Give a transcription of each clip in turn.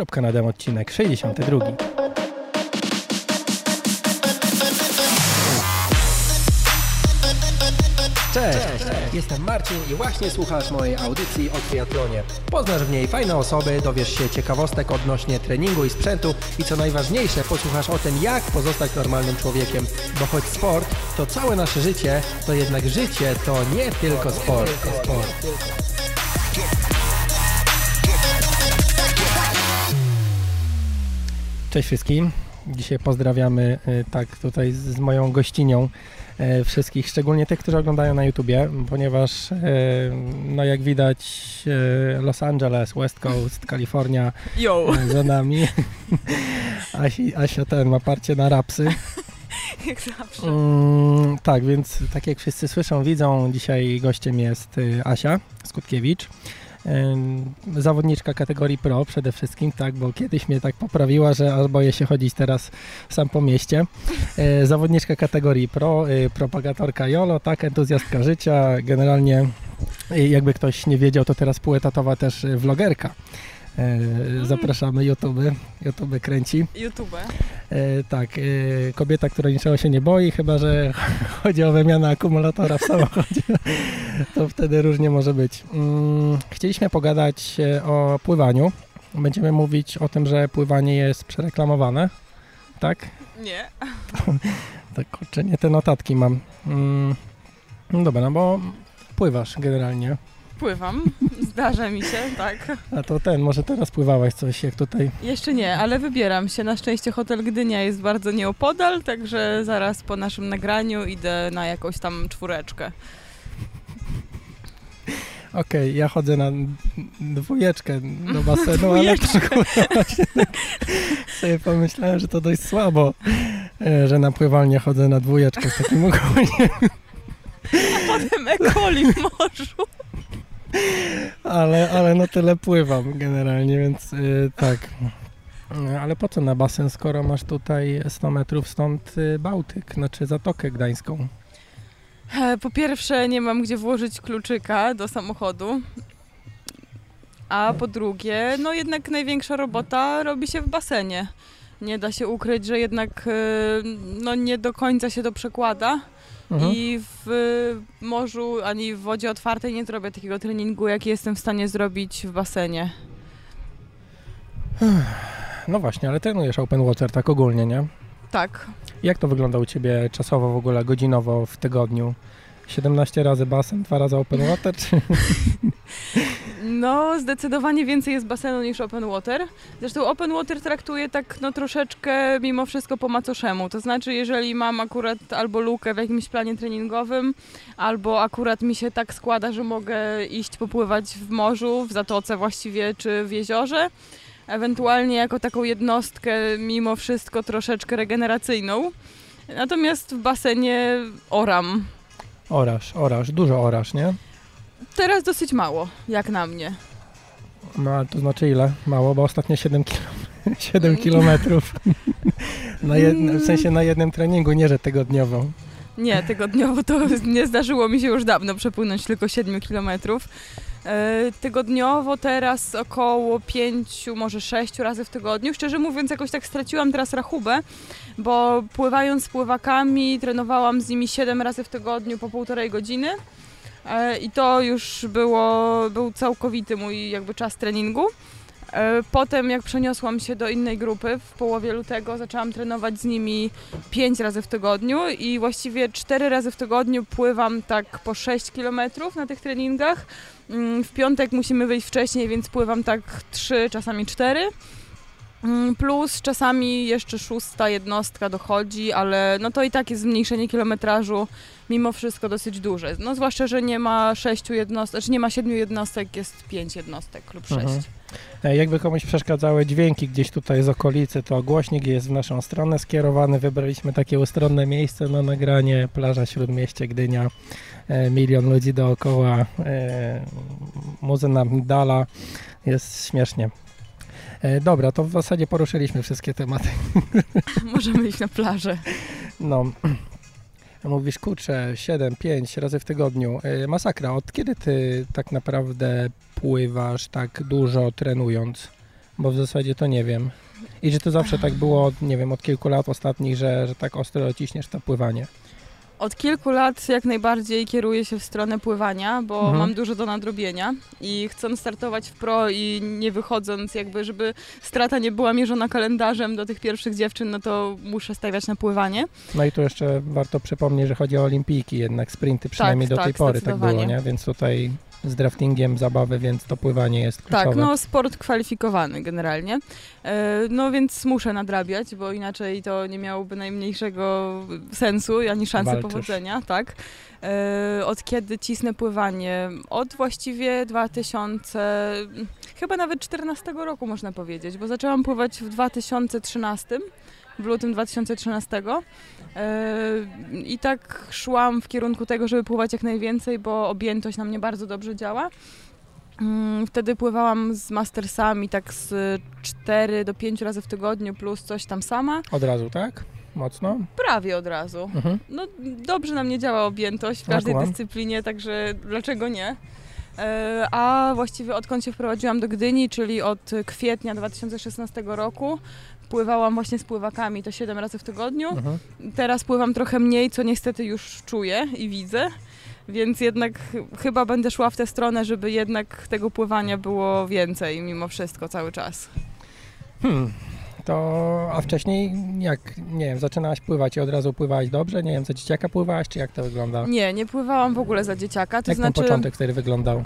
Kropka na odcinek 62. Cześć, jestem Marcin i właśnie słuchasz mojej audycji o triatlonie. Poznasz w niej fajne osoby, dowiesz się ciekawostek odnośnie treningu i sprzętu i co najważniejsze, posłuchasz o tym, jak pozostać normalnym człowiekiem. Bo choć sport to całe nasze życie, to jednak życie to nie tylko sport. sport. Cześć wszystkim. Dzisiaj pozdrawiamy y, tak tutaj z moją gościnią y, wszystkich, szczególnie tych, którzy oglądają na YouTubie, ponieważ y, no jak widać Los Angeles, West Coast, Kalifornia Yo. za nami. Asi, Asia ten ma parcie na rapsy. Jak zawsze. Mm, tak, więc tak jak wszyscy słyszą, widzą, dzisiaj gościem jest Asia Skutkiewicz zawodniczka kategorii pro przede wszystkim, tak, bo kiedyś mnie tak poprawiła, że aż boję się chodzić teraz sam po mieście. E, zawodniczka kategorii pro, e, propagatorka JOLO, tak, entuzjastka życia, generalnie e, jakby ktoś nie wiedział, to teraz półetatowa też vlogerka. Mm. Zapraszamy YouTube. YouTube kręci. YouTube. tak, kobieta, która niczego się nie boi, chyba że chodzi o wymianę akumulatora w samochodzie. to wtedy różnie może być. Mm, chcieliśmy pogadać o pływaniu. Będziemy mówić o tym, że pływanie jest przereklamowane. Tak? Nie. tak, kurczę, nie te notatki mam. Mm, no dobra, no bo pływasz generalnie. Pływam, zdarza mi się, tak. A to ten, może teraz pływałaś coś jak tutaj? Jeszcze nie, ale wybieram się. Na szczęście hotel Gdynia jest bardzo nieopodal, także zaraz po naszym nagraniu idę na jakąś tam czwóreczkę. Okej, okay, ja chodzę na dwójeczkę do basenu, ale tak właśnie sobie pomyślałem, że to dość słabo, e, że na pływalnię chodzę na dwójeczkę z takim ogólnie. A potem ekoli w morzu. Ale, ale no tyle pływam generalnie, więc yy, tak. Ale po co na basen, skoro masz tutaj 100 metrów stąd y, Bałtyk, znaczy Zatokę Gdańską? E, po pierwsze, nie mam gdzie włożyć kluczyka do samochodu. A po drugie, no jednak największa robota robi się w basenie. Nie da się ukryć, że jednak y, no nie do końca się to przekłada. Mhm. I w morzu ani w wodzie otwartej nie zrobię takiego treningu, jaki jestem w stanie zrobić w basenie. No właśnie, ale trenujesz open water tak ogólnie, nie? Tak. Jak to wygląda u Ciebie czasowo w ogóle, godzinowo w tygodniu? 17 razy basen, dwa razy open water? Czy... No, zdecydowanie więcej jest basenu niż open water. Zresztą open water traktuję tak no troszeczkę mimo wszystko po macoszemu. To znaczy, jeżeli mam akurat albo lukę w jakimś planie treningowym, albo akurat mi się tak składa, że mogę iść popływać w morzu, w zatoce właściwie, czy w jeziorze, ewentualnie jako taką jednostkę mimo wszystko troszeczkę regeneracyjną. Natomiast w basenie oram. Orasz, orasz, dużo orasz, nie? Teraz dosyć mało, jak na mnie. No, ale to znaczy ile? Mało, bo ostatnio 7, kilo, 7 kilometrów. na w sensie na jednym treningu, nie że tygodniowo. Nie, tygodniowo to nie zdarzyło mi się już dawno przepłynąć tylko 7 kilometrów. E, tygodniowo teraz około 5, może 6 razy w tygodniu. Szczerze mówiąc, jakoś tak straciłam teraz rachubę, bo pływając z pływakami trenowałam z nimi 7 razy w tygodniu po półtorej godziny. E, I to już było, był całkowity mój jakby czas treningu. E, potem jak przeniosłam się do innej grupy w połowie lutego, zaczęłam trenować z nimi 5 razy w tygodniu i właściwie 4 razy w tygodniu pływam tak po 6 km na tych treningach. Mm, w piątek musimy wyjść wcześniej, więc pływam tak 3, czasami 4. Mm, plus czasami jeszcze szósta jednostka dochodzi, ale no to i tak jest zmniejszenie kilometrażu mimo wszystko dosyć duże. No zwłaszcza, że nie ma sześciu jednostek, znaczy nie ma siedmiu jednostek, jest pięć jednostek lub sześć. Mhm. Jakby komuś przeszkadzały dźwięki gdzieś tutaj z okolicy, to głośnik jest w naszą stronę skierowany. Wybraliśmy takie ustronne miejsce na nagranie, plaża Śródmieście Gdynia, e, milion ludzi dookoła, e, muzyna dala, jest śmiesznie. E, dobra, to w zasadzie poruszyliśmy wszystkie tematy. Możemy iść na plażę. No. Mówisz, kurczę, 7, 5 razy w tygodniu. E, masakra. Od kiedy ty tak naprawdę pływasz tak dużo trenując? bo w zasadzie to nie wiem. I czy to zawsze tak było, nie wiem, od kilku lat ostatnich, że, że tak ostro ciśniesz to pływanie? Od kilku lat jak najbardziej kieruję się w stronę pływania, bo Mhm. mam dużo do nadrobienia i chcąc startować w pro i nie wychodząc jakby, żeby strata nie była mierzona kalendarzem do tych pierwszych dziewczyn, no to muszę stawiać na pływanie. No i tu jeszcze warto przypomnieć, że chodzi o olimpijki, jednak sprinty przynajmniej do tak, tej pory tak było, nie? Więc tutaj z draftingiem zabawy, więc to pływanie jest kluczowe. Tak, no sport kwalifikowany generalnie. E, No więc muszę nadrabiać, bo inaczej to nie miałoby najmniejszego sensu ani szansy Walczysz. powodzenia, tak. E, Od kiedy cisnę pływanie? Od właściwie 2000, chyba nawet 14 roku można powiedzieć, bo zaczęłam pływać w 2013, w lutym 2013. E, I tak szłam w kierunku tego, żeby pływać jak najwięcej, bo objętość na mnie bardzo dobrze działa. Mm, Wtedy pływałam z mastersami tak z 4 do 5 razy w tygodniu plus coś tam sama. Od razu, tak? Mocno? Prawie od razu. Mhm. No dobrze na mnie działa objętość w każdej dyscyplinie, także dlaczego nie? E, A właściwie odkąd się wprowadziłam do Gdyni, czyli od kwietnia 2016 roku, pływałam właśnie z pływakami to 7 razy w tygodniu. Mhm. Teraz pływam trochę mniej, co niestety już czuję i widzę. Więc jednak ch- chyba będę szła w tę stronę, żeby jednak tego pływania było więcej mimo wszystko cały czas. Hmm. To, a wcześniej jak, nie wiem, zaczynałaś pływać i od razu pływałaś dobrze? Nie wiem, za dzieciaka pływałaś, czy jak to wygląda? Nie, nie pływałam w ogóle za dzieciaka. To jak znaczy, ten początek wtedy wyglądał?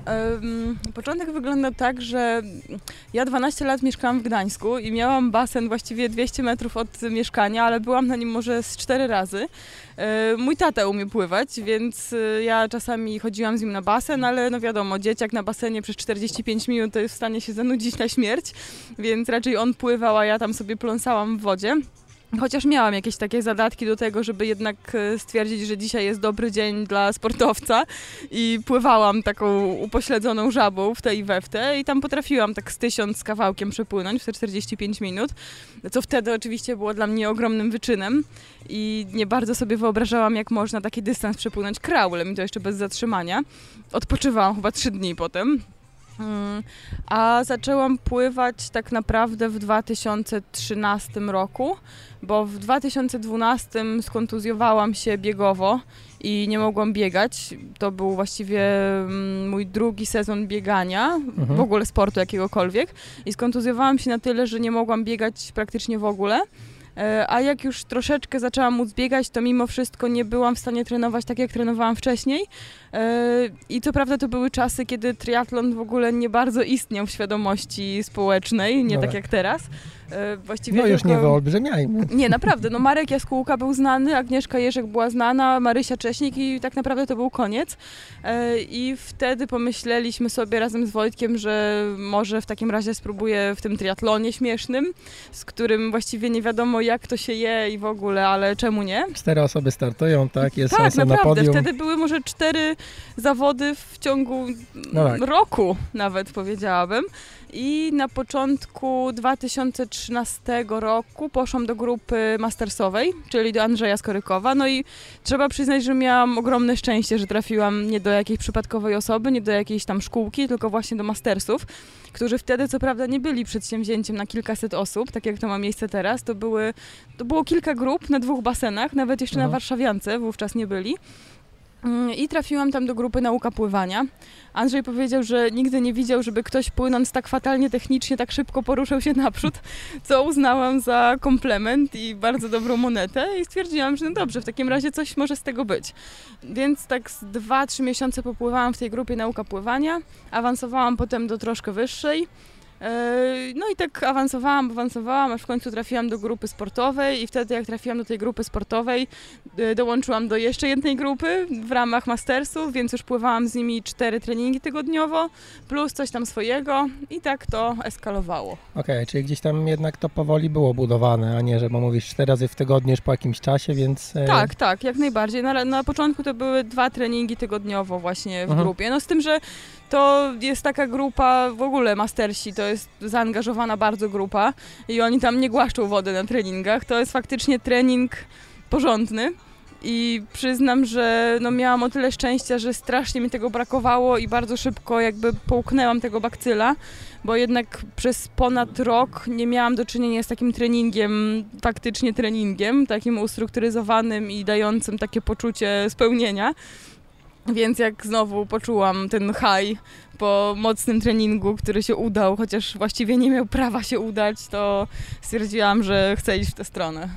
Początek wygląda tak, że ja 12 lat mieszkałam w Gdańsku i miałam basen właściwie 200 metrów od mieszkania, ale byłam na nim może z 4 razy. E, Mój tata umie pływać, więc e, ja czasami chodziłam z nim na basen, ale no wiadomo, dzieciak na basenie przez 45 minut to jest w stanie się zanudzić na śmierć, więc raczej on pływał, a ja tam sobie pląsałam w wodzie. Chociaż miałam jakieś takie zadatki do tego, żeby jednak e, stwierdzić, że dzisiaj jest dobry dzień dla sportowca i pływałam taką upośledzoną żabą w te i we w te i tam potrafiłam tak z tysiąc z kawałkiem przepłynąć w te 45 minut, co wtedy oczywiście było dla mnie ogromnym wyczynem i nie bardzo sobie wyobrażałam, jak można taki dystans przepłynąć kraulem i to jeszcze bez zatrzymania. Odpoczywałam chyba trzy dni potem. Mm, A zaczęłam pływać tak naprawdę w 2013 roku, bo w 2012 skontuzjowałam się biegowo i nie mogłam biegać. To był właściwie mm, mój drugi sezon biegania, Mhm. w ogóle sportu jakiegokolwiek. I skontuzjowałam się na tyle, że nie mogłam biegać praktycznie w ogóle. E, A jak już troszeczkę zaczęłam móc biegać, to mimo wszystko nie byłam w stanie trenować tak, jak trenowałam wcześniej. E, I co prawda to były czasy, kiedy triatlon w ogóle nie bardzo istniał w świadomości społecznej, nie No tak tak. jak teraz. E, Właściwie No już tylko... nie wyolbrzymiajmy. Nie, naprawdę. No Marek Jaskółka był znany, Agnieszka Jerzek była znana, Marysia Cześnik i tak naprawdę to był koniec. E, I wtedy pomyśleliśmy sobie razem z Wojtkiem, że może w takim razie spróbuję w tym triatlonie śmiesznym, z którym właściwie nie wiadomo jak to się je i w ogóle, ale czemu nie? Cztery osoby startują, tak? Jest tak, szansa na naprawdę. podium. Wtedy były może cztery zawody w ciągu No tak. roku, nawet powiedziałabym. I na początku 2013 roku poszłam do grupy mastersowej, czyli do Andrzeja Skorykowa. No i trzeba przyznać, że miałam ogromne szczęście, że trafiłam nie do jakiejś przypadkowej osoby, nie do jakiejś tam szkółki, tylko właśnie do mastersów, którzy wtedy co prawda nie byli przedsięwzięciem na kilkaset osób, tak jak to ma miejsce teraz. To, były, to było kilka grup na dwóch basenach, nawet jeszcze na Mhm. Warszawiance wówczas nie byli. Mm, I trafiłam tam do grupy nauka pływania. Andrzej powiedział, że nigdy nie widział, żeby ktoś płynąc tak fatalnie technicznie, tak szybko poruszał się naprzód, co uznałam za komplement i bardzo dobrą monetę i stwierdziłam, że no dobrze, w takim razie coś może z tego być. Więc tak z 2-3 miesiące popływałam w tej grupie nauka pływania, awansowałam potem do troszkę wyższej. Yy, No i tak awansowałam, awansowałam, aż w końcu trafiłam do grupy sportowej i wtedy jak trafiłam do tej grupy sportowej, y, dołączyłam do jeszcze jednej grupy w ramach mastersów, więc już pływałam z nimi cztery treningi tygodniowo, plus coś tam swojego i tak to eskalowało. Okej, czyli gdzieś tam jednak to powoli było budowane, a nie, że bo mówisz cztery razy w tygodniu już po jakimś czasie, więc... e, Tak, tak, jak najbardziej. Na, na początku to były dwa treningi tygodniowo właśnie w Mhm. grupie. No z tym, że to jest taka grupa, w ogóle mastersi, to jest zaangażowana bardzo grupa i oni tam nie głaszczą wody na treningach. To jest faktycznie trening porządny I przyznam, że no miałam o tyle szczęścia, że strasznie mi tego brakowało i bardzo szybko jakby połknęłam tego bakcyla, bo jednak przez ponad rok nie miałam do czynienia z takim treningiem, faktycznie treningiem, takim ustrukturyzowanym i dającym takie poczucie spełnienia. Więc jak znowu poczułam ten high po mocnym treningu, który się udał, chociaż właściwie nie miał prawa się udać, to stwierdziłam, że chcę iść w tę stronę.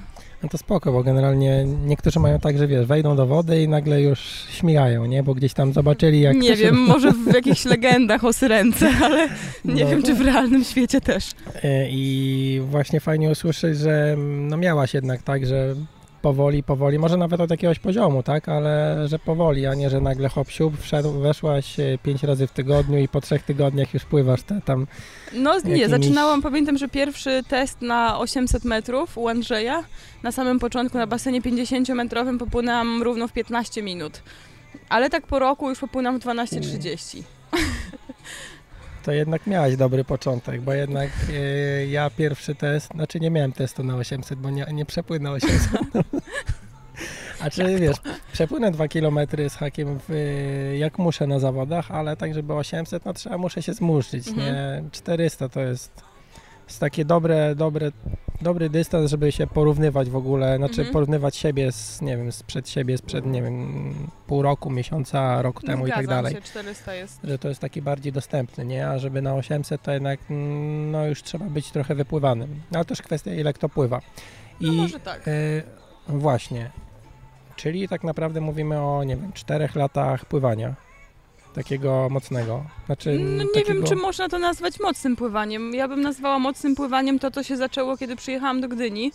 No to spoko, bo generalnie niektórzy mają tak, że wiesz, wejdą do wody i nagle już śmigają, nie? Bo gdzieś tam zobaczyli jak... Nie wiem, się... może w jakichś legendach o syrence, ale nie no, wiem, czy w realnym świecie też. E, I właśnie fajnie usłyszeć, że no miałaś jednak tak, że powoli, powoli, może nawet od jakiegoś poziomu, tak, ale że powoli, a nie, że nagle hop siup, wszedł, weszłaś e, pięć razy w tygodniu i po trzech tygodniach już pływasz te tam No nie, jakimiś... zaczynałam, pamiętam, że pierwszy test na 800 metrów u Andrzeja, na samym początku na basenie 50-metrowym popłynęłam równo w 15 minut, ale tak po roku już popłynęłam w 12.30. to jednak miałaś dobry początek, bo jednak e, ja pierwszy test, znaczy nie miałem testu na 800, bo nie, nie przepłynę 800. A czy wiesz, przepłynę 2 km z hakiem w, jak muszę na zawodach, ale tak, żeby 800, no trzeba, muszę się zmurzyć, mhm. nie? 400 to jest jest takie dobre, dobre, dobry dystans, żeby się porównywać w ogóle, znaczy mhm. porównywać siebie z, nie wiem, sprzed siebie, sprzed, nie wiem, pół roku, miesiąca, rok temu Zgadzam i tak dalej. Się, 400 jest. Że to jest taki bardziej dostępny, nie? A żeby na 800 to jednak, mm, no już trzeba być trochę wypływanym. Ale też kwestia, ile kto pływa. I no może tak. Y, właśnie. Czyli tak naprawdę mówimy o, nie wiem, czterech latach pływania takiego mocnego. Znaczy, no, nie takiego... wiem, czy można to nazwać mocnym pływaniem. Ja bym nazwała mocnym pływaniem to, co się zaczęło, kiedy przyjechałam do Gdyni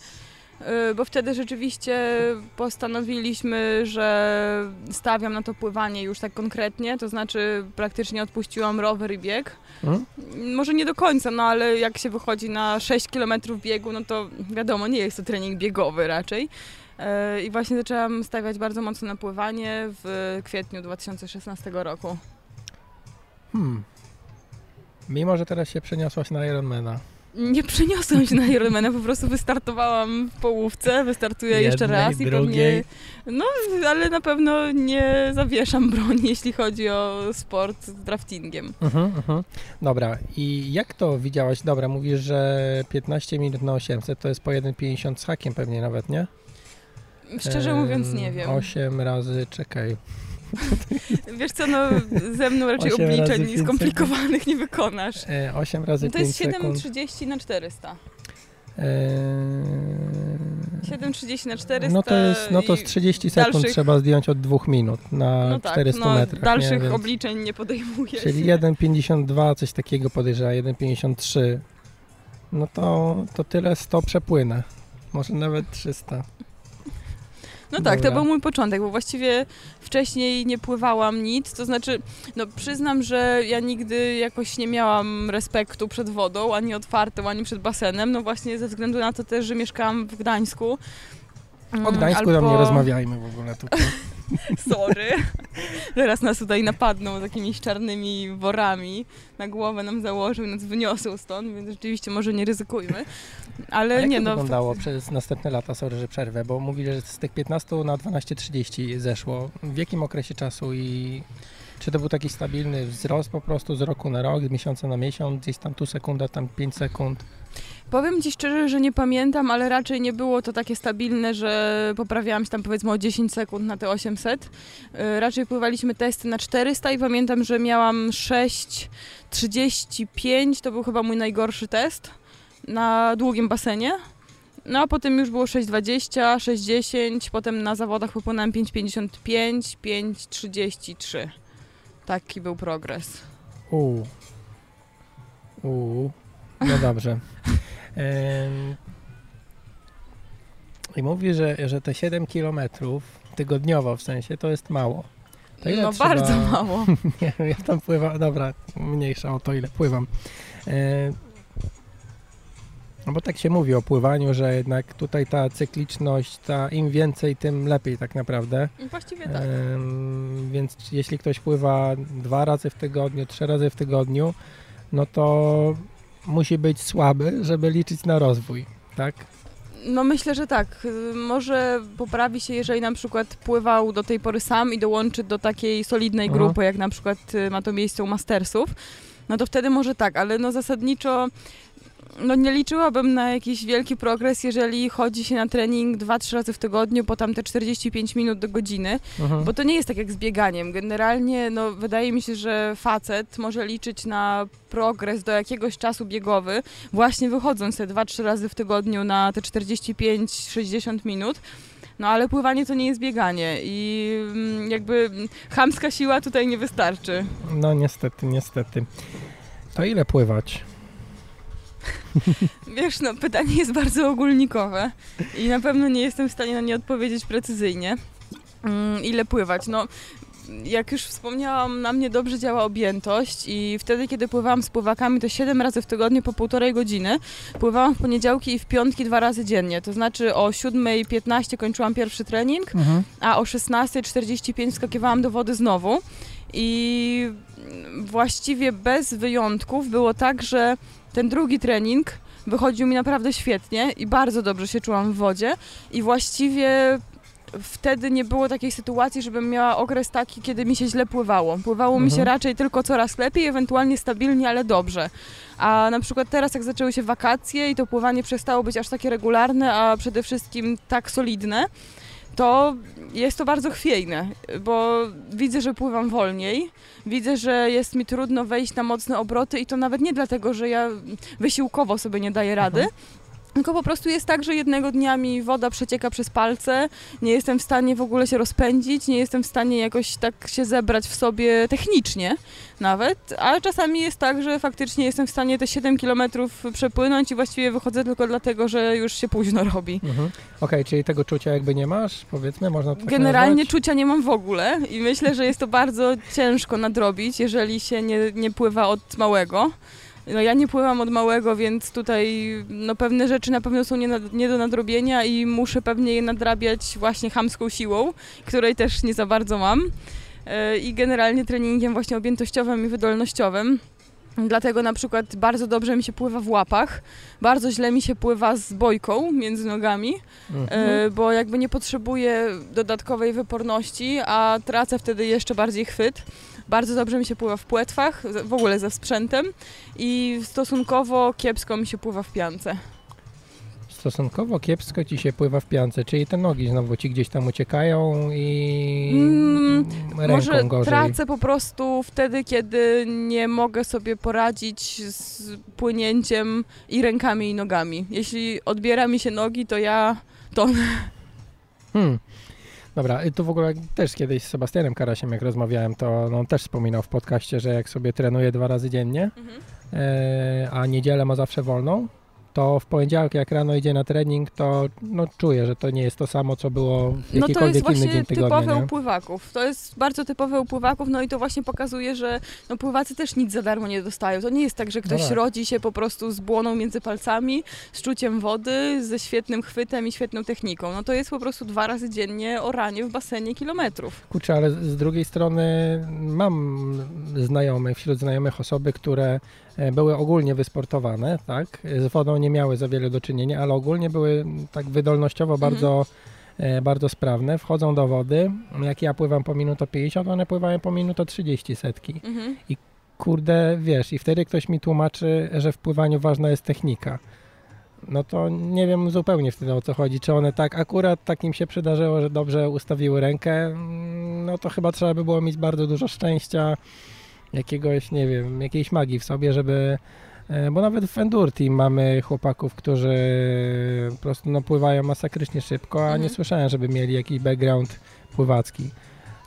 y, bo wtedy rzeczywiście postanowiliśmy, że stawiam na to pływanie już tak konkretnie, to znaczy praktycznie odpuściłam rower i bieg. Hmm? Może nie do końca, no ale jak się wychodzi na 6 km biegu, no to wiadomo, nie jest to trening biegowy raczej. Y, I właśnie zaczęłam stawiać bardzo mocno na pływanie w kwietniu 2016 roku. Hmm. Mimo, że teraz się przeniosłaś na Ironmana. Nie przeniosłam się na Ironmana, po prostu wystartowałam w połówce, wystartuję Jednej, jeszcze raz i drugiej. pewnie... No, ale na pewno nie zawieszam broni, jeśli chodzi o sport z draftingiem. Uh -huh, uh -huh. Dobra, i jak to widziałaś? Dobra, mówisz, że 15 minut na 800 to jest po 1,50 z hakiem pewnie nawet, nie? Szczerze mówiąc nie wiem. 8 razy, czekaj, Wiesz co, no ze mną raczej obliczeń skomplikowanych nie wykonasz. E, 8 razy no To jest 7,30 na 400. Eee... 7,30 na 400. No to, jest, no to z 30 sekund dalszych... trzeba zdjąć od 2 minut na no tak, 400 no, metrach. Dalszych nie? obliczeń nie podejmuję. Czyli 1,52, coś takiego podejrzewam, 1,53. No to, to tyle 100 przepłynę. Może nawet 300. No tak, to był mój początek, bo właściwie wcześniej nie pływałam nic, to znaczy, no przyznam, że ja nigdy jakoś nie miałam respektu przed wodą, ani otwartą, ani przed basenem, no właśnie ze względu na to też, że mieszkałam w Gdańsku. O mm, Gdańsku Albo... tam nie rozmawiajmy w ogóle tutaj. Sorry. Teraz nas tutaj napadną z jakimiś czarnymi worami. Na głowę nam założył, nas wyniosą stąd, więc rzeczywiście może nie ryzykujmy. Ale A jak nie to no. wyglądało przez następne lata, sorry, że przerwę, bo mówili, że z tych 15 na 12.30 zeszło. W jakim okresie czasu i czy to był taki stabilny wzrost po prostu z roku na rok, z miesiąca na miesiąc, gdzieś tam tu sekunda, tam 5 sekund? Powiem Ci szczerze, że nie pamiętam, ale raczej nie było to takie stabilne, że poprawiałam się tam powiedzmy o 10 sekund na te 800. Y, raczej pływaliśmy testy na 400 i pamiętam, że miałam 6,35, to był chyba mój najgorszy test na długim basenie. No a potem już było 6,20, 6,10, potem na zawodach popłynąłem 5,55, 5,33. Taki był progres. Uuu. Uuu. No dobrze. I mówi, że, że te 7 kilometrów tygodniowo w sensie to jest mało. To no trzeba... bardzo mało. Nie ja tam pływam, dobra, mniejsza o to ile pływam. No bo tak się mówi o pływaniu, że jednak tutaj ta cykliczność, ta im więcej, tym lepiej tak naprawdę. Właściwie tak. więc jeśli ktoś pływa dwa razy w tygodniu, trzy razy w tygodniu, no to musi być słaby, żeby liczyć na rozwój, tak? No myślę, że tak. Może poprawi się, jeżeli na przykład pływał do tej pory sam i dołączy do takiej solidnej Aha. grupy, jak na przykład y, ma to miejsce u Mastersów. No to wtedy może tak, ale no zasadniczo no nie liczyłabym na jakiś wielki progres, jeżeli chodzi się na trening 2-3 razy w tygodniu, po tam te 45 minut do godziny, Mhm. bo to nie jest tak jak z bieganiem. Generalnie no, wydaje mi się, że facet może liczyć na progres do jakiegoś czasu biegowy, właśnie wychodząc te 2-3 razy w tygodniu na te 45-60 minut. No ale pływanie to nie jest bieganie i mm, jakby chamska siła tutaj nie wystarczy. No niestety, niestety. To ile pływać? Wiesz, no pytanie jest bardzo ogólnikowe i na pewno nie jestem w stanie na nie odpowiedzieć precyzyjnie. Mm, ile pływać? No, jak już wspomniałam, na mnie dobrze działa objętość i wtedy, kiedy pływałam z pływakami, to 7 razy w tygodniu po półtorej godziny. Pływałam w poniedziałki i w piątki dwa razy dziennie, to znaczy o 7.15 kończyłam pierwszy trening, Mhm. a o 16.45 wskakiwałam do wody znowu. I właściwie bez wyjątków było tak, że ten drugi trening wychodził mi naprawdę świetnie i bardzo dobrze się czułam w wodzie. I właściwie wtedy nie było takiej sytuacji, żebym miała okres taki, kiedy mi się źle pływało. Pływało mi się Mhm. raczej tylko coraz lepiej, ewentualnie stabilnie, ale dobrze. A na przykład teraz, jak zaczęły się wakacje i to pływanie przestało być aż takie regularne, a przede wszystkim tak solidne, to jest to bardzo chwiejne, bo widzę, że pływam wolniej, widzę, że jest mi trudno wejść na mocne obroty i to nawet nie dlatego, że ja wysiłkowo sobie nie daję rady, Mhm. Tylko po prostu jest tak, że jednego dnia mi woda przecieka przez palce, nie jestem w stanie w ogóle się rozpędzić, nie jestem w stanie jakoś tak się zebrać w sobie technicznie nawet, a czasami jest tak, że faktycznie jestem w stanie te 7 kilometrów przepłynąć i właściwie wychodzę tylko dlatego, że już się późno robi. Mhm. Okej, czyli tego czucia jakby nie masz, powiedzmy, można to tak Generalnie nazwać? czucia nie mam w ogóle i myślę, że jest to bardzo ciężko nadrobić, jeżeli się nie, nie pływa od małego. No ja nie pływam od małego, więc tutaj no, pewne rzeczy na pewno są nie, nie do nadrobienia i muszę pewnie je nadrabiać właśnie chamską siłą, której też nie za bardzo mam. E, I generalnie treningiem właśnie objętościowym i wydolnościowym. Dlatego na przykład bardzo dobrze mi się pływa w łapach, bardzo źle mi się pływa z bojką między nogami. Mhm. E, bo jakby nie potrzebuję dodatkowej wyporności, a tracę wtedy jeszcze bardziej chwyt. Bardzo dobrze mi się pływa w płetwach, w ogóle ze sprzętem i stosunkowo kiepsko mi się pływa w piance. Stosunkowo kiepsko ci się pływa w piance, czyli te nogi znowu ci gdzieś tam uciekają i Mm, ręką Może gorzej. tracę po prostu wtedy, kiedy nie mogę sobie poradzić z płynięciem i rękami i nogami. Jeśli odbiera mi się nogi, to ja Hmm. Dobra, i tu w ogóle też kiedyś z Sebastianem Karasiem, jak rozmawiałem, to on też wspominał w podcaście, że jak sobie trenuje dwa razy dziennie, e, a niedzielę ma zawsze wolną, to w poniedziałek jak rano idzie na trening, to no, czuje, że to nie jest to samo, co było w No to jest inny właśnie typowe Nie? u pływaków. To jest bardzo typowe u pływaków, no i to właśnie pokazuje, że no, pływacy też nic za darmo nie dostają. To nie jest tak, że ktoś tak. rodzi się po prostu z błoną między palcami, z czuciem wody, ze świetnym chwytem i świetną techniką. No to jest po prostu dwa razy dziennie oranie w basenie kilometrów. Kurczę, ale z drugiej strony mam znajomych, wśród znajomych osoby, które były ogólnie wysportowane, tak? Z wodą nie miały za wiele do czynienia, ale ogólnie były tak wydolnościowo Mhm. bardzo, e, bardzo sprawne. Wchodzą do wody, jak ja pływam po minutę 50, one pływają po minutę 30 setki. Mhm. Kurde, wiesz, i wtedy ktoś mi tłumaczy, że w pływaniu ważna jest technika. No to nie wiem zupełnie wtedy o co chodzi. Czy one tak akurat tak im się przydarzyło, że dobrze ustawiły rękę, Mm, no to chyba trzeba by było mieć bardzo dużo szczęścia, jakiegoś, nie wiem, jakiejś magii w sobie, żeby. e, Bo nawet w Endure Team mamy chłopaków, którzy po prostu no, pływają masakrycznie szybko, a nie Mhm. słyszałem, żeby mieli jakiś background pływacki.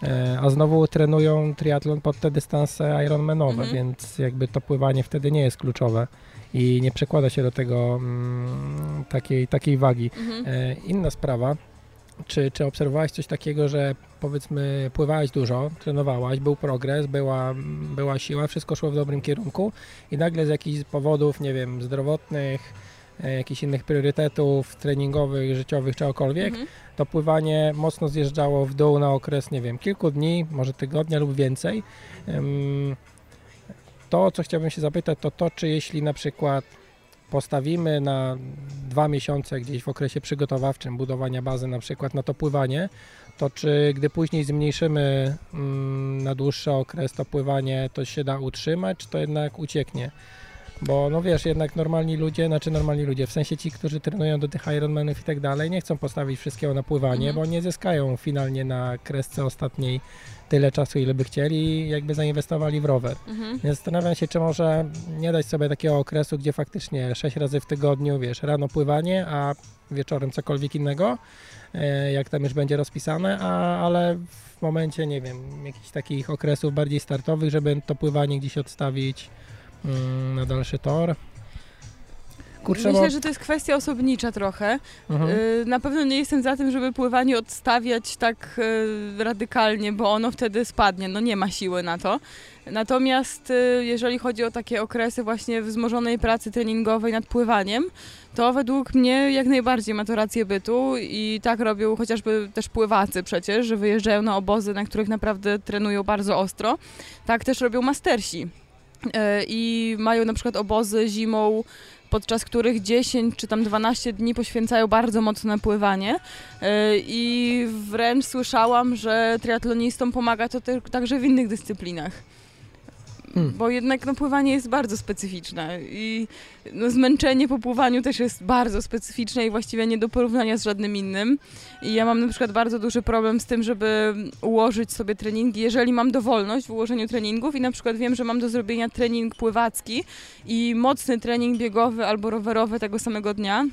E, A znowu trenują triatlon pod te dystanse Ironmanowe, Mhm. więc jakby to pływanie wtedy nie jest kluczowe i nie przekłada się do tego mm, takiej, takiej wagi. Mhm. E, Inna sprawa, czy, czy obserwowałeś coś takiego, że powiedzmy pływałeś dużo, trenowałaś, był progres, była, była siła, wszystko szło w dobrym kierunku i nagle z jakichś powodów, nie wiem, zdrowotnych, e, jakichś innych priorytetów treningowych, życiowych, czegokolwiek, Mhm. to pływanie mocno zjeżdżało w dół na okres, nie wiem, kilku dni, może tygodnia lub więcej. To, co chciałbym się zapytać, to to, czy jeśli na przykład postawimy na dwa miesiące gdzieś w okresie przygotowawczym budowania bazy na przykład na to pływanie, to czy gdy później zmniejszymy mm, na dłuższy okres to pływanie, to się da utrzymać, czy to jednak ucieknie? Bo no wiesz, jednak normalni ludzie, znaczy normalni ludzie, w sensie ci, którzy trenują do tych Ironmanów i tak dalej, nie chcą postawić wszystkiego na pływanie, Mhm. bo nie zyskają finalnie na kresce ostatniej tyle czasu, ile by chcieli, jakby zainwestowali w rower. Mhm. Więc zastanawiam się, czy może nie dać sobie takiego okresu, gdzie faktycznie 6 razy w tygodniu, wiesz, rano pływanie, a wieczorem cokolwiek innego, e, jak tam już będzie rozpisane, a, ale w momencie, nie wiem, jakichś takich okresów bardziej startowych, żeby to pływanie gdzieś odstawić na dalszy tor. Kurczę, Myślę, bo... że to jest kwestia osobnicza trochę. Mhm. Y, Na pewno nie jestem za tym, żeby pływanie odstawiać tak y, radykalnie, bo ono wtedy spadnie. No nie ma siły na to. Natomiast y, jeżeli chodzi o takie okresy właśnie wzmożonej pracy treningowej nad pływaniem, to według mnie jak najbardziej ma to rację bytu i tak robią chociażby też pływacy przecież, że wyjeżdżają na obozy, na których naprawdę trenują bardzo ostro. Tak też robią mastersi. Y, I mają na przykład obozy zimą podczas których 10 czy tam 12 dni poświęcają bardzo mocno na pływanie. Yy, I wręcz słyszałam, że triatlonistom pomaga to także w innych dyscyplinach. Hmm. Bo jednak no, pływanie jest bardzo specyficzne i no, zmęczenie po pływaniu też jest bardzo specyficzne i właściwie nie do porównania z żadnym innym. I ja mam na przykład bardzo duży problem z tym, żeby ułożyć sobie treningi, jeżeli mam dowolność w ułożeniu treningów i na przykład wiem, że mam do zrobienia trening pływacki i mocny trening biegowy albo rowerowy tego samego dnia,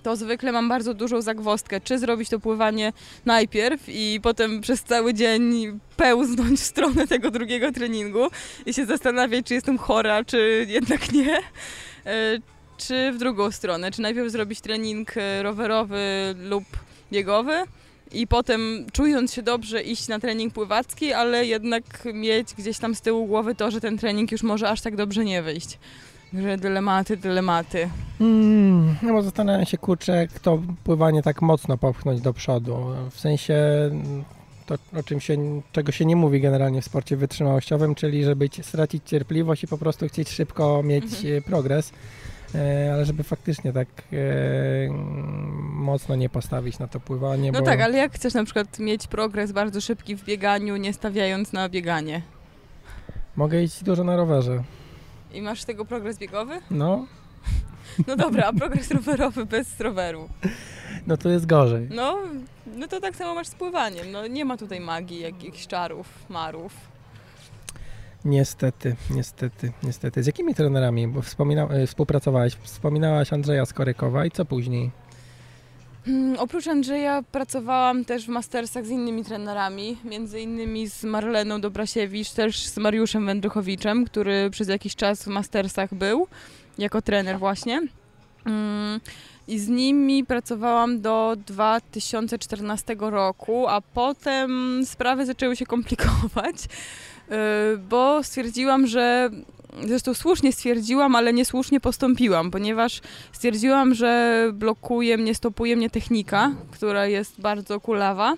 to zwykle mam bardzo dużą zagwozdkę, czy zrobić to pływanie najpierw i potem przez cały dzień pełznąć w stronę tego drugiego treningu i się zastanawiać, czy jestem chora, czy jednak nie. E, Czy w drugą stronę, czy najpierw zrobić trening e, rowerowy lub biegowy i potem czując się dobrze iść na trening pływacki, ale jednak mieć gdzieś tam z tyłu głowy to, że ten trening już może aż tak dobrze nie wyjść. Że dylematy, dylematy. Mm, no bo zastanawiam się, kurczę, jak to pływanie tak mocno popchnąć do przodu. W sensie mm, to, o czym się, czego się nie mówi generalnie w sporcie wytrzymałościowym, czyli żeby ci- stracić cierpliwość i po prostu chcieć szybko mieć Mhm. e, progres. E, ale żeby faktycznie tak e, mocno nie postawić na to pływanie. No bo... tak, ale jak chcesz na przykład mieć progres bardzo szybki w bieganiu, nie stawiając na bieganie? Mogę iść dużo na rowerze. I masz tego progres biegowy? No, No dobra, a progres rowerowy bez roweru. no to jest gorzej. No, no to tak samo masz z pływaniem. No nie ma tutaj magii, jakichś czarów, marów. Niestety, niestety, niestety. Z jakimi trenerami bo wspomina, e, współpracowałaś? Wspominałaś Andrzeja Skorykowa i co później? Hmm, oprócz Andrzeja pracowałam też w mastersach z innymi trenerami, między innymi z Marleną Dobrasiewicz, też z Mariuszem Wędrychowiczem, który przez jakiś czas w mastersach był, jako trener właśnie. Mm, I z nimi pracowałam do 2014 roku, a potem sprawy zaczęły się komplikować, yy, bo stwierdziłam, że zresztą słusznie stwierdziłam, ale niesłusznie postąpiłam, ponieważ stwierdziłam, że blokuje mnie, stopuje mnie technika, która jest bardzo kulawa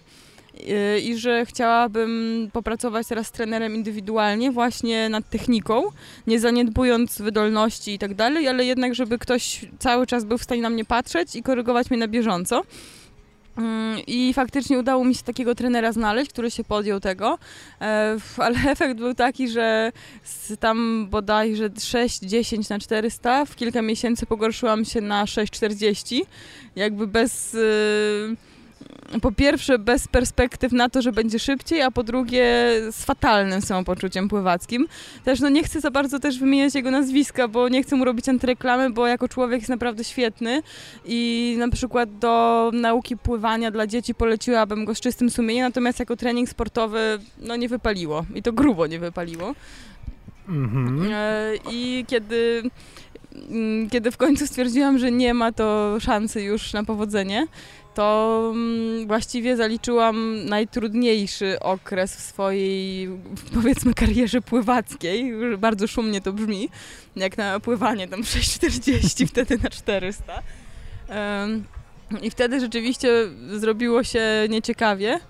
yy, i że chciałabym popracować teraz z trenerem indywidualnie właśnie nad techniką, nie zaniedbując wydolności i tak dalej, ale jednak, żeby ktoś cały czas był w stanie na mnie patrzeć i korygować mnie na bieżąco. Mm, I faktycznie udało mi się takiego trenera znaleźć, który się podjął tego, e, ale efekt był taki, że tam bodajże 6,10 na 400 w kilka miesięcy pogorszyłam się na 6,40. Jakby bez. y, Po pierwsze, bez perspektyw na to, że będzie szybciej, a po drugie, z fatalnym samopoczuciem pływackim. Też no nie chcę za bardzo też wymieniać jego nazwiska, bo nie chcę mu robić antyreklamy, bo jako człowiek jest naprawdę świetny i na przykład do nauki pływania dla dzieci poleciłabym go z czystym sumieniem, natomiast jako trening sportowy no nie wypaliło i to grubo nie wypaliło. Mhm. E, I kiedy, mm, kiedy w końcu stwierdziłam, że nie ma to szansy już na powodzenie, to mm, właściwie zaliczyłam najtrudniejszy okres w swojej, powiedzmy, karierze pływackiej. Bardzo szumnie to brzmi, jak na pływanie tam 6,40, wtedy na 400. Em, I wtedy rzeczywiście zrobiło się nieciekawie,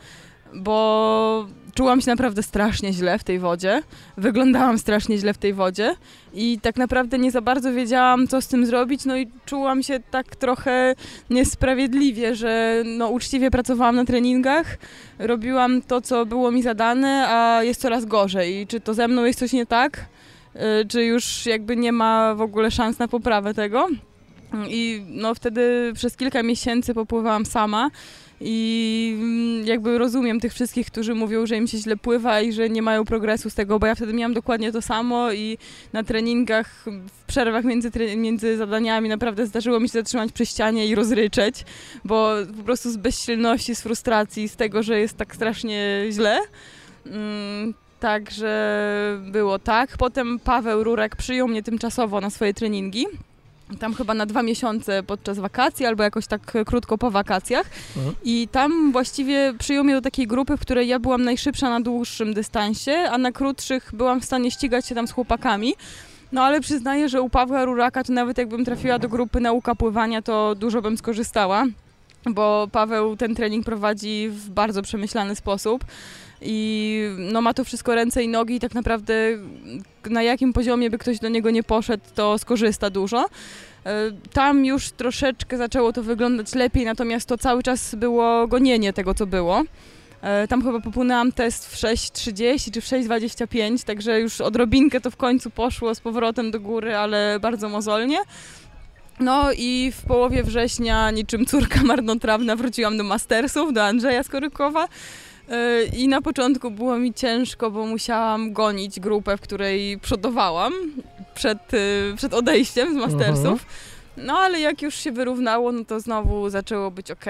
bo czułam się naprawdę strasznie źle w tej wodzie. Wyglądałam strasznie źle w tej wodzie i tak naprawdę nie za bardzo wiedziałam, co z tym zrobić. No i czułam się tak trochę niesprawiedliwie, że no, uczciwie pracowałam na treningach, robiłam to, co było mi zadane, a jest coraz gorzej. I czy to ze mną jest coś nie tak? Y, czy już jakby nie ma w ogóle szans na poprawę tego? I no wtedy przez kilka miesięcy popływałam sama i mm, jakby rozumiem tych wszystkich, którzy mówią, że im się źle pływa i że nie mają progresu z tego, bo ja wtedy miałam dokładnie to samo i na treningach, w przerwach między, między zadaniami naprawdę zdarzyło mi się zatrzymać przy ścianie i rozryczeć, bo po prostu z bezsilności, z frustracji, z tego, że jest tak strasznie źle. Mm, także było tak. Potem Paweł Rurek przyjął mnie tymczasowo na swoje treningi tam chyba na dwa miesiące podczas wakacji, albo jakoś tak krótko po wakacjach. Mhm. I tam właściwie przyjął mnie do takiej grupy, w której ja byłam najszybsza na dłuższym dystansie, a na krótszych byłam w stanie ścigać się tam z chłopakami. No ale przyznaję, że u Pawła Ruraka to nawet jakbym trafiła do grupy nauka pływania, to dużo bym skorzystała, bo Paweł ten trening prowadzi w bardzo przemyślany sposób i no ma to wszystko ręce i nogi i tak naprawdę na jakim poziomie by ktoś do niego nie poszedł, to skorzysta dużo. E, tam już troszeczkę zaczęło to wyglądać lepiej, natomiast to cały czas było gonienie tego, co było. E, tam chyba popłynęłam test w 6.30 czy w 6.25, także już odrobinkę to w końcu poszło z powrotem do góry, ale bardzo mozolnie. No i w połowie września, niczym córka marnotrawna, wróciłam do Mastersów, do Andrzeja Skorykowa I na początku było mi ciężko, bo musiałam gonić grupę, w której przodowałam przed, e, przed odejściem z Mastersów. Mhm. No ale jak już się wyrównało, no to znowu zaczęło być ok.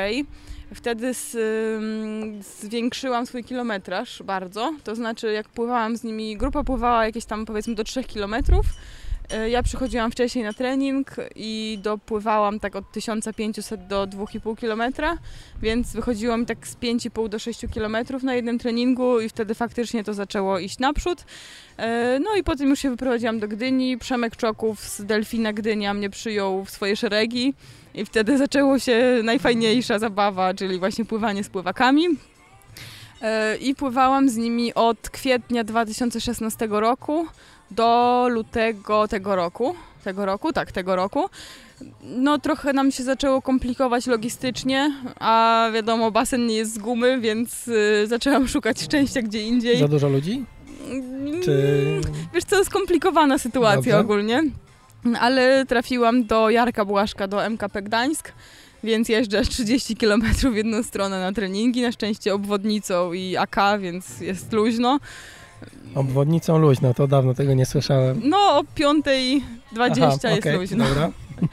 Wtedy z, zwiększyłam swój kilometraż bardzo. To znaczy, jak pływałam z nimi, grupa pływała jakieś tam powiedzmy do 3 kilometrów E, ja przychodziłam wcześniej na trening i dopływałam tak od 1500 do 2,5 km, więc wychodziło mi tak z 5,5 do 6 km na jednym treningu i wtedy faktycznie to zaczęło iść naprzód. E, no i potem już się wyprowadziłam do Gdyni. Przemek Czoków z Delfina Gdynia mnie przyjął w swoje szeregi i wtedy zaczęło się najfajniejsza zabawa, czyli właśnie pływanie z pływakami. E, I pływałam z nimi od kwietnia 2016 roku do lutego tego roku. Tego roku, tak, tego roku. No trochę nam się zaczęło komplikować logistycznie, a wiadomo, basen nie jest z gumy, więc y, zaczęłam szukać szczęścia gdzie indziej. Za dużo ludzi? Mm, Czy... Wiesz co, skomplikowana sytuacja Dobrze. ogólnie. Ale trafiłam do Jarka Błaszka, do MKP Gdańsk, więc jeżdżę 30 km w jedną stronę na treningi, na szczęście obwodnicą i AK, więc jest luźno. Obwodnicą luźno, to dawno tego nie słyszałem. No, o 5.20 jest okay, luźno. Dobra.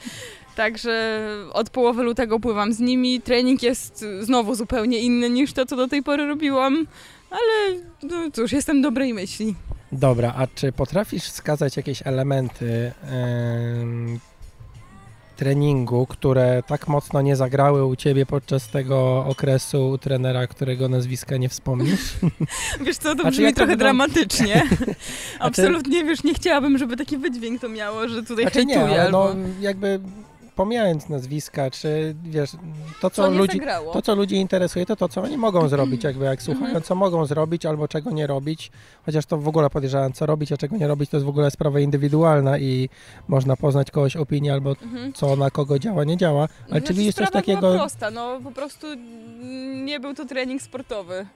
Także od połowy lutego pływam z nimi. Trening jest znowu zupełnie inny niż to, co do tej pory robiłam, ale no cóż, jestem dobrej myśli. Dobra, a czy potrafisz wskazać jakieś elementy, yy, treningu, które tak mocno nie zagrały u ciebie podczas tego okresu u trenera, którego nazwiska nie wspomnisz? Wiesz co, to brzmi trochę dramatycznie. Absolutnie, wiesz, nie chciałabym, żeby taki wydźwięk to miało, że tutaj hejtuję. Nie, albo... no jakby pomijając nazwiska, czy wiesz, to co, co ludzi, to co ludzi interesuje, to to co oni mogą zrobić, jakby jak słuchają, mhm. co mogą zrobić albo czego nie robić, chociaż to w ogóle podejrzewam, co robić, a czego nie robić, to jest w ogóle sprawa indywidualna i można poznać kogoś opinię albo mhm. co na kogo działa, nie działa, ale znaczy, czy widzisz coś takiego... Była prosta, no po prostu nie był to trening sportowy.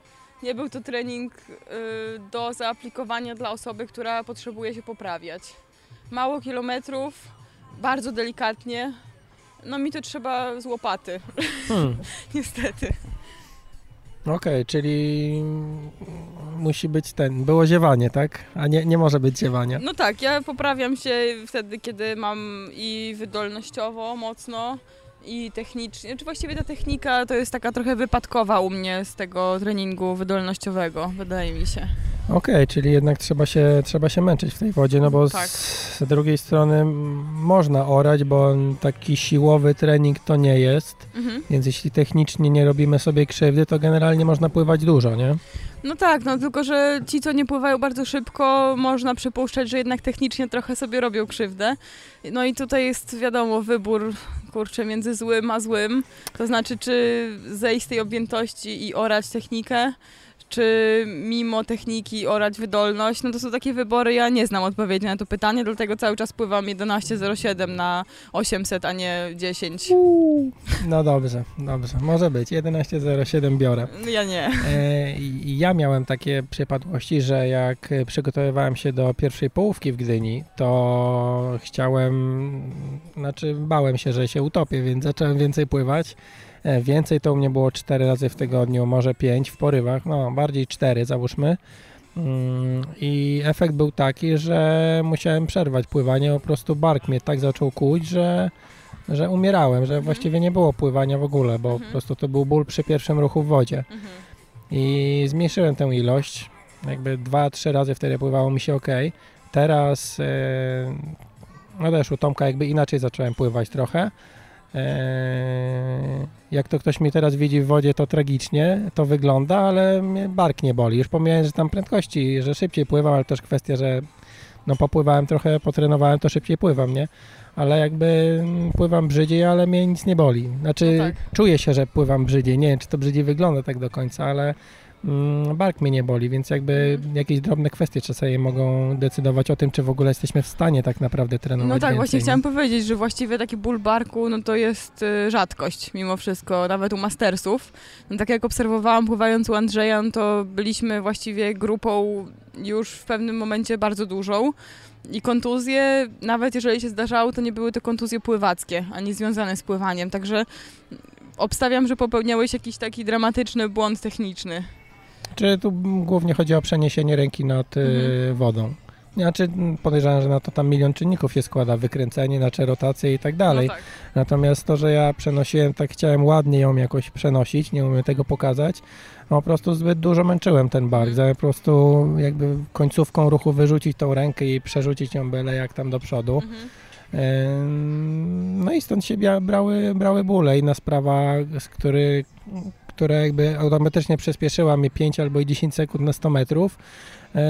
Nie był to trening y, do zaaplikowania dla osoby, która potrzebuje się poprawiać. Mało kilometrów, bardzo delikatnie, no mi to trzeba z łopaty. Hmm. Niestety. Okej, okay, czyli musi być ten, było ziewanie, tak? A nie, nie może być ziewania. No tak, ja poprawiam się wtedy, kiedy mam i wydolnościowo mocno, i technicznie. Czy właściwie ta technika to jest taka trochę wypadkowa u mnie z tego treningu wydolnościowego, wydaje mi się. Okej, czyli jednak trzeba się, trzeba się męczyć w tej wodzie, no bo Tak. z, z drugiej strony można orać, bo taki siłowy trening to nie jest, Mhm. więc jeśli technicznie nie robimy sobie krzywdy, to generalnie można pływać dużo, nie? No tak, no tylko, że ci, co nie pływają bardzo szybko, można przypuszczać, że jednak technicznie trochę sobie robią krzywdę. No i tutaj jest, wiadomo, wybór, kurczę, między złym a złym. To znaczy, czy zejść z tej objętości i orać technikę, czy mimo techniki orać wydolność. No to są takie wybory, ja nie znam odpowiedzi na to pytanie, dlatego cały czas pływam 11.07 na 800, a nie 10. No dobrze, dobrze, może być, 11.07 biorę. Ja nie. E, ja miałem takie przypadłości, że jak przygotowywałem się do pierwszej połówki w Gdyni, to chciałem, znaczy bałem się, że się utopię, więc zacząłem więcej pływać. E, Więcej to u mnie było 4 razy w tygodniu, może 5 w porywach, no bardziej 4 załóżmy. Mm, I efekt był taki, że musiałem przerwać pływanie, po prostu bark mnie tak zaczął kłuć, że, że umierałem, że właściwie nie było pływania w ogóle, bo po Mhm. prostu to był ból przy pierwszym ruchu w wodzie. Mhm. I zmniejszyłem tę ilość. Jakby dwa, trzy razy wtedy pływało mi się ok. Teraz, e, no też u Tomka jakby inaczej zacząłem pływać trochę. E, jak to ktoś mi teraz widzi w wodzie, to tragicznie to wygląda, ale mnie bark nie boli. Już pomijając, że tam prędkości, że szybciej pływam, ale też kwestia, że no popływałem trochę, potrenowałem, to szybciej pływam, nie? Ale jakby mm, pływam brzydziej, ale mnie nic nie boli. Znaczy No tak. czuję się, że pływam brzydziej. Nie wiem, czy to brzydziej wygląda tak do końca, ale bark mnie nie boli, więc jakby Mhm. jakieś drobne kwestie czasami mogą decydować o tym, czy w ogóle jesteśmy w stanie tak naprawdę trenować No tak, więcej, właśnie nie? chciałam powiedzieć, że właściwie taki ból barku, no to jest y, rzadkość mimo wszystko, nawet u mastersów. No tak jak obserwowałam pływając u Andrzeja, no to byliśmy właściwie grupą już w pewnym momencie bardzo dużą. I kontuzje, nawet jeżeli się zdarzały, to nie były to kontuzje pływackie, ani związane z pływaniem. Także obstawiam, że popełniałeś jakiś taki dramatyczny błąd techniczny. Czy tu mm, głównie chodzi o przeniesienie ręki nad y, Mhm. wodą? Znaczy mm, podejrzewam, że na to tam milion czynników się składa, wykręcenie, znaczy rotację i tak dalej. No tak. Natomiast to, że ja przenosiłem, tak chciałem ładnie ją jakoś przenosić, nie umiem tego pokazać, no po prostu zbyt dużo męczyłem ten bark, zamiast po prostu jakby końcówką ruchu wyrzucić tą rękę i przerzucić ją byle jak tam do przodu. Mhm. Ym, No i stąd się brały, brały bóle. Inna sprawa, z który, która jakby automatycznie przyspieszyła mi 5 albo i 10 sekund na 100 metrów, yy,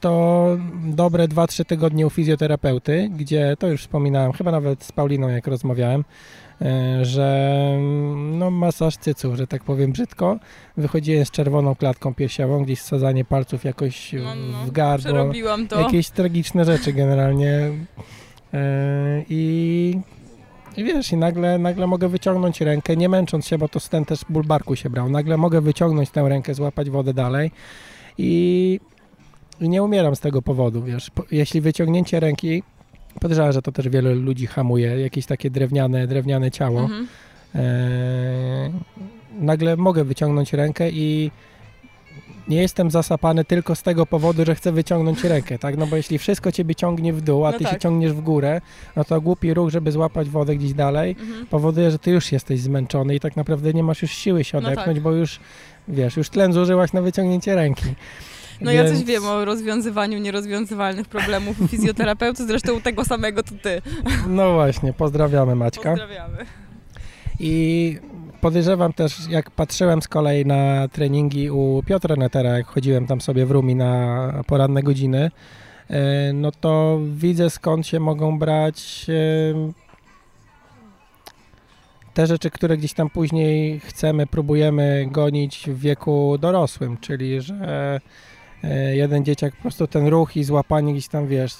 to dobre 2-3 tygodnie u fizjoterapeuty, gdzie to już wspominałem, chyba nawet z Pauliną jak rozmawiałem, yy, że no masaż cyców, że tak powiem brzydko. Wychodziłem z czerwoną klatką piersiową, gdzieś wsadzanie palców jakoś No, no, w gardło jakieś tragiczne rzeczy generalnie. Yy, I, I wiesz, i nagle, nagle mogę wyciągnąć rękę, nie męcząc się, bo to ten też ból barku się brał. Nagle mogę wyciągnąć tę rękę, złapać wodę dalej i, i nie umieram z tego powodu, wiesz. Po, jeśli wyciągnięcie ręki, podejrzewam, że to też wiele ludzi hamuje, jakieś takie drewniane, drewniane ciało. Mhm. Eee, nagle mogę wyciągnąć rękę i nie jestem zasapany tylko z tego powodu, że chcę wyciągnąć rękę, tak? No bo jeśli wszystko ciebie ciągnie w dół, a No ty się tak. ciągniesz w górę, no to głupi ruch, żeby złapać wodę gdzieś dalej, Mhm. powoduje, że ty już jesteś zmęczony i tak naprawdę nie masz już siły się No odepchnąć, tak. bo już, wiesz, już tlen zużyłaś na wyciągnięcie ręki. No ja coś Więc- wiem o rozwiązywaniu nierozwiązywalnych problemów fizjoterapeuty, zresztą u tego samego to ty. No właśnie, pozdrawiamy Maćka. Pozdrawiamy. I podejrzewam też, jak patrzyłem z kolei na treningi u Piotra Netera, jak chodziłem tam sobie w Rumi na poranne godziny, e, no to widzę skąd się mogą brać e, te rzeczy, które gdzieś tam później chcemy, próbujemy gonić w wieku dorosłym, czyli że e, jeden dzieciak po prostu ten ruch i złapanie gdzieś tam, wiesz,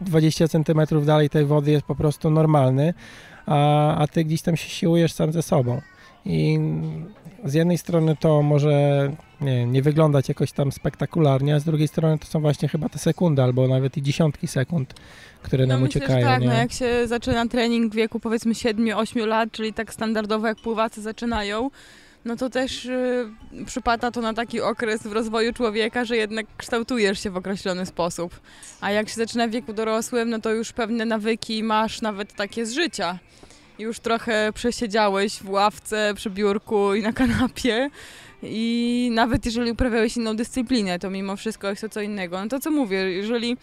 20 centymetrów dalej tej wody jest po prostu normalny, a, a ty gdzieś tam się siłujesz sam ze sobą. I z jednej strony to może nie, nie wyglądać jakoś tam spektakularnie, a z drugiej strony to są właśnie chyba te sekundy, albo nawet i dziesiątki sekund, które No nam myślę, uciekają. tak, nie? no jak się zaczyna trening w wieku powiedzmy 7-8 lat, czyli tak standardowo jak pływacy zaczynają, no to też y, przypada to na taki okres w rozwoju człowieka, że jednak kształtujesz się w określony sposób. A jak się zaczyna w wieku dorosłym, no to już pewne nawyki masz nawet takie z życia. Już trochę przesiedziałeś w ławce, przy biurku i na kanapie. I nawet jeżeli uprawiałeś inną dyscyplinę, to mimo wszystko jest to co innego. No to co mówię, jeżeli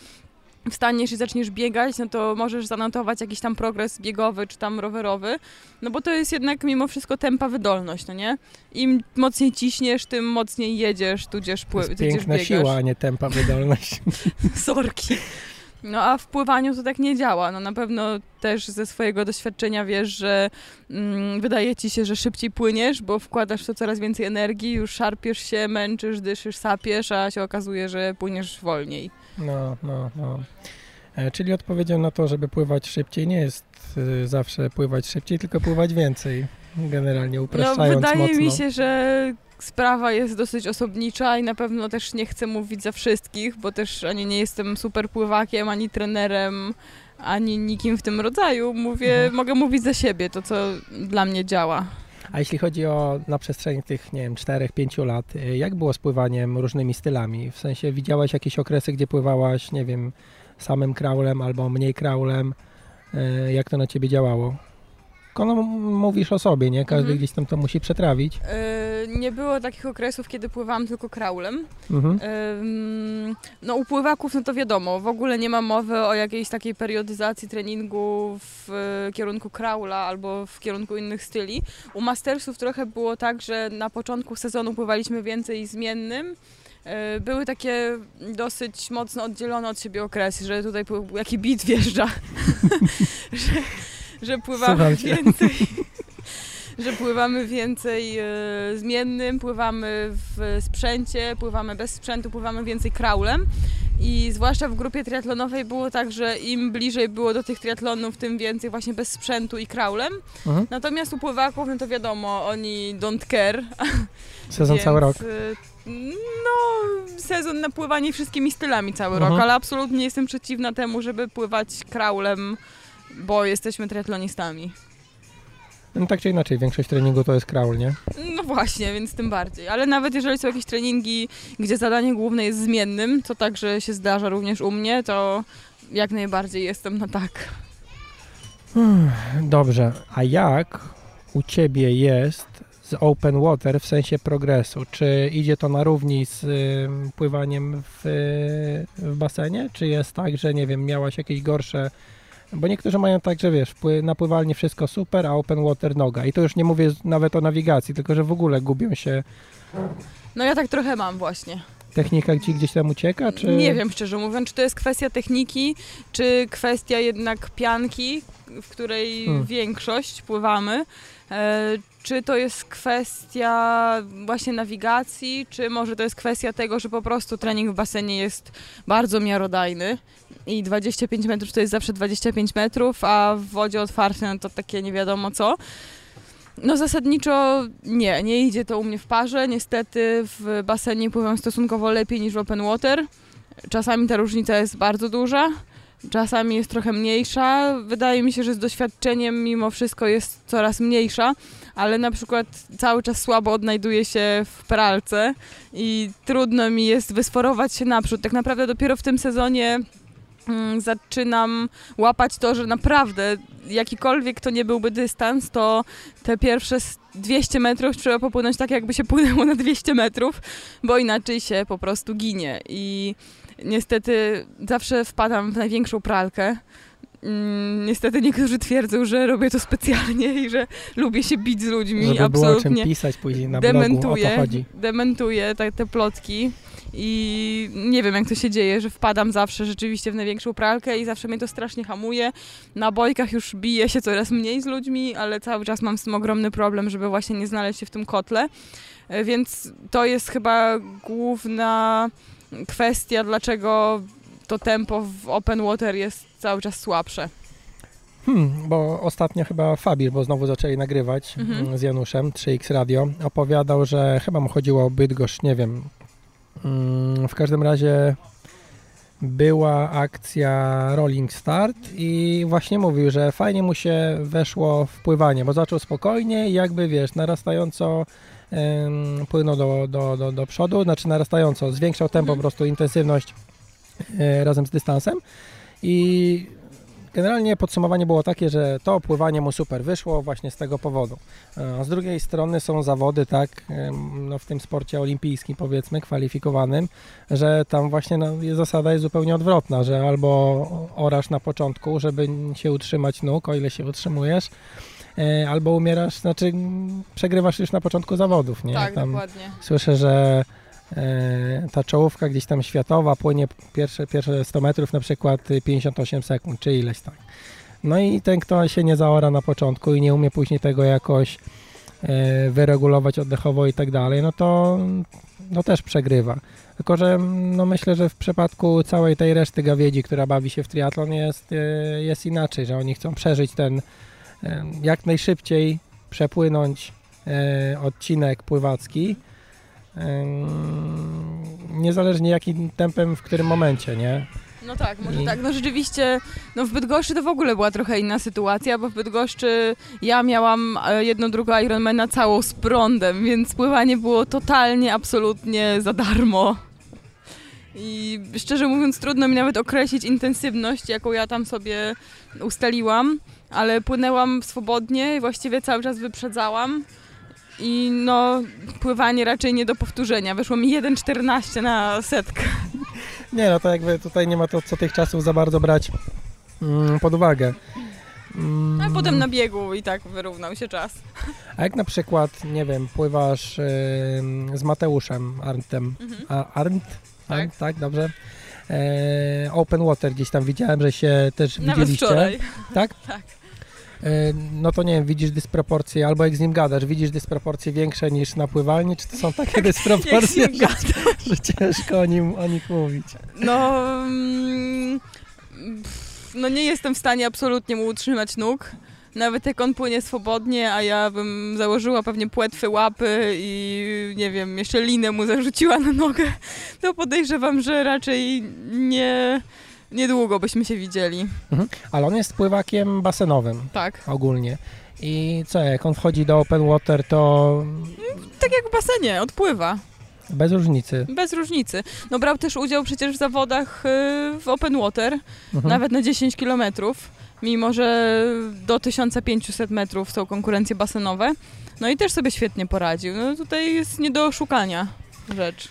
wstaniesz i zaczniesz biegać, no to możesz zanotować jakiś tam progres biegowy czy tam rowerowy, no bo to jest jednak mimo wszystko tempa wydolność, no nie? Im mocniej ciśniesz, tym mocniej jedziesz, tudzież, To pły- jest tudzież piękna biegasz. siła, a nie tempa wydolność. Sorki. No a w pływaniu to tak nie działa. No na pewno też ze swojego doświadczenia wiesz, że mm, wydaje ci się, że szybciej płyniesz, bo wkładasz w to coraz więcej energii, już szarpiesz się, męczysz, dyszysz, sapiesz, a się okazuje, że płyniesz wolniej. No, no, no. E, Czyli odpowiedzią na to, żeby pływać szybciej nie jest y, zawsze pływać szybciej, tylko pływać więcej. Generalnie No upraszczając wydaje mocno. mi się, że sprawa jest dosyć osobnicza i na pewno też nie chcę mówić za wszystkich, bo też ani nie jestem super pływakiem, ani trenerem, ani nikim w tym rodzaju. Mówię, Mhm. mogę mówić za siebie, to co dla mnie działa. A jeśli chodzi o na przestrzeni tych, nie wiem, 4-5 lat, y, jak było z pływaniem różnymi stylami? W sensie widziałaś jakieś okresy, gdzie pływałaś, nie wiem, samym kraulem albo mniej kraulem? Y, Jak to na ciebie działało? No, mówisz o sobie, nie? Każdy Mhm. gdzieś tam to musi przetrawić. Yy, nie było takich okresów, kiedy pływałam tylko kraulem. Mhm. Ym, No u pływaków, no to wiadomo, w ogóle nie ma mowy o jakiejś takiej periodyzacji treningu w e, kierunku kraula albo w kierunku innych styli. U mastersów trochę było tak, że na początku sezonu pływaliśmy więcej zmiennym. E, Były takie dosyć mocno oddzielone od siebie okresy, że tutaj pły- jaki bit wjeżdża, że, że pływamy więcej że pływamy więcej e, zmiennym, pływamy w sprzęcie, pływamy bez sprzętu, pływamy więcej kraulem. I zwłaszcza w grupie triatlonowej było tak, że im bliżej było do tych triatlonów, tym więcej właśnie bez sprzętu i kraulem. Mhm. Natomiast u pływaków, no to wiadomo, oni don't care. Sezon więc, cały rok. y, No, sezon na pływanie wszystkimi stylami cały Mhm. rok, ale absolutnie jestem przeciwna temu, żeby pływać kraulem, bo jesteśmy triatlonistami. No, tak czy inaczej, większość treningu to jest kraul, nie? No właśnie, więc tym bardziej. Ale nawet jeżeli są jakieś treningi, gdzie zadanie główne jest zmiennym, co także się zdarza również u mnie, to jak najbardziej jestem na tak. Dobrze, a jak u Ciebie jest z open water w sensie progresu? Czy idzie to na równi z ym, pływaniem w, w basenie? Czy jest tak, że nie wiem, miałaś jakieś gorsze... Bo niektórzy mają tak, że wiesz, pły, na pływalni wszystko super, a open water noga. I to już nie mówię nawet o nawigacji, tylko że w ogóle gubią się. No ja tak trochę mam właśnie. Technika ci gdzieś tam ucieka, czy... Nie wiem szczerze mówiąc, czy to jest kwestia techniki, czy kwestia jednak pianki, w której Hmm. większość pływamy. E, czy to jest kwestia właśnie nawigacji, czy może to jest kwestia tego, że po prostu trening w basenie jest bardzo miarodajny i 25 metrów to jest zawsze 25 metrów, a w wodzie otwartej no to takie nie wiadomo co. No zasadniczo nie, nie idzie to u mnie w parze. Niestety w basenie pływam stosunkowo lepiej niż w open water. Czasami ta różnica jest bardzo duża, czasami jest trochę mniejsza. Wydaje mi się, że z doświadczeniem mimo wszystko jest coraz mniejsza, ale na przykład cały czas słabo odnajduję się w pralce i trudno mi jest wysforować się naprzód. Tak naprawdę dopiero w tym sezonie mm, zaczynam łapać to, że naprawdę jakikolwiek to nie byłby dystans, to te pierwsze s- 200 metrów trzeba popłynąć tak, jakby się płynęło na 200 metrów, bo inaczej się po prostu ginie. I niestety zawsze wpadam w największą pralkę. Mm, Niestety niektórzy twierdzą, że robię to specjalnie i że lubię się bić z ludźmi. Żeby było o czym Absolutnie pisać później na blogu, o to dementuję, chodzi. dementuję te, te plotki i nie wiem jak to się dzieje, że wpadam zawsze rzeczywiście w największą pralkę i zawsze mnie to strasznie hamuje. Na bojkach już biję się coraz mniej z ludźmi, ale cały czas mam z tym ogromny problem, żeby właśnie nie znaleźć się w tym kotle. E, Więc to jest chyba główna kwestia, dlaczego to tempo w open water jest cały czas słabsze. Hmm, bo ostatnio chyba Fabir, bo znowu zaczęli nagrywać Mhm. z Januszem, 3X Radio, opowiadał, że chyba mu chodziło o Bydgoszcz, nie wiem. Mm, W każdym razie była akcja Rolling Start i właśnie mówił, że fajnie mu się weszło w pływanie, bo zaczął spokojnie i jakby, wiesz, narastająco płynął do, do, do, do przodu, znaczy narastająco, zwiększał tempo, Mhm. po prostu intensywność e, razem z dystansem i generalnie podsumowanie było takie, że to pływanie mu super wyszło właśnie z tego powodu. E, A z drugiej strony są zawody, tak, no w tym sporcie olimpijskim powiedzmy, kwalifikowanym, że tam właśnie no, zasada jest zupełnie odwrotna, że albo orasz na początku, żeby się utrzymać nóg, o ile się utrzymujesz, albo umierasz, znaczy przegrywasz już na początku zawodów, nie? Tak, Tam dokładnie. Słyszę, że e, ta czołówka gdzieś tam światowa płynie pierwsze, pierwsze 100 metrów na przykład y, 58 sekund, czy ileś tak. No i ten, kto się nie zaora na początku i nie umie później tego jakoś e, wyregulować oddechowo i tak dalej, no to no też przegrywa. Tylko, że no myślę, że w przypadku całej tej reszty gawiedzi, która bawi się w triatlon jest, e, jest inaczej, że oni chcą przeżyć ten e, jak najszybciej przepłynąć e, odcinek pływacki, niezależnie jakim tempem, w którym momencie, nie? No tak, może tak. No rzeczywiście, no w Bydgoszczy to w ogóle była trochę inna sytuacja, bo w Bydgoszczy ja miałam e, jedną drugą Ironmana całą z prądem, więc pływanie było totalnie, absolutnie za darmo. I szczerze mówiąc, trudno mi nawet określić intensywność, jaką ja tam sobie ustaliłam, ale płynęłam swobodnie i właściwie cały czas wyprzedzałam. I no, pływanie raczej nie do powtórzenia. Wyszło mi 1,14 na setkę. Nie, no to jakby tutaj nie ma to co tych czasów za bardzo brać mm, pod uwagę. Mm, No, A potem na biegu i tak wyrównał się czas. A jak na przykład, nie wiem, pływasz z Mateuszem Arndtem, Mhm. a Arndt? Tak. Arndt, tak, dobrze? E, open Water gdzieś tam widziałem, że się też Nawet widzieliście. wczoraj. Tak? Tak. No to nie wiem, widzisz dysproporcje, albo jak z nim gadasz, widzisz dysproporcje większe niż na pływalni, czy to są takie dysproporcje, że, że ciężko o, nim, o nich mówić? No, mm, no nie jestem w stanie absolutnie mu utrzymać nóg. Nawet jak on płynie swobodnie, a ja bym założyła pewnie płetwy łapy i nie wiem, jeszcze linę mu zarzuciła na nogę, to podejrzewam, że raczej nie, niedługo byśmy się widzieli. Ale on jest pływakiem basenowym Tak. ogólnie. I co, jak on wchodzi do open water, to Tak jak w basenie, odpływa. bez różnicy. Bez różnicy. No brał też udział przecież w zawodach y, w open water, Mhm. nawet na 10 kilometrów, mimo że do 1500 metrów są konkurencje basenowe. No i też sobie świetnie poradził. No tutaj jest nie do oszukania rzecz.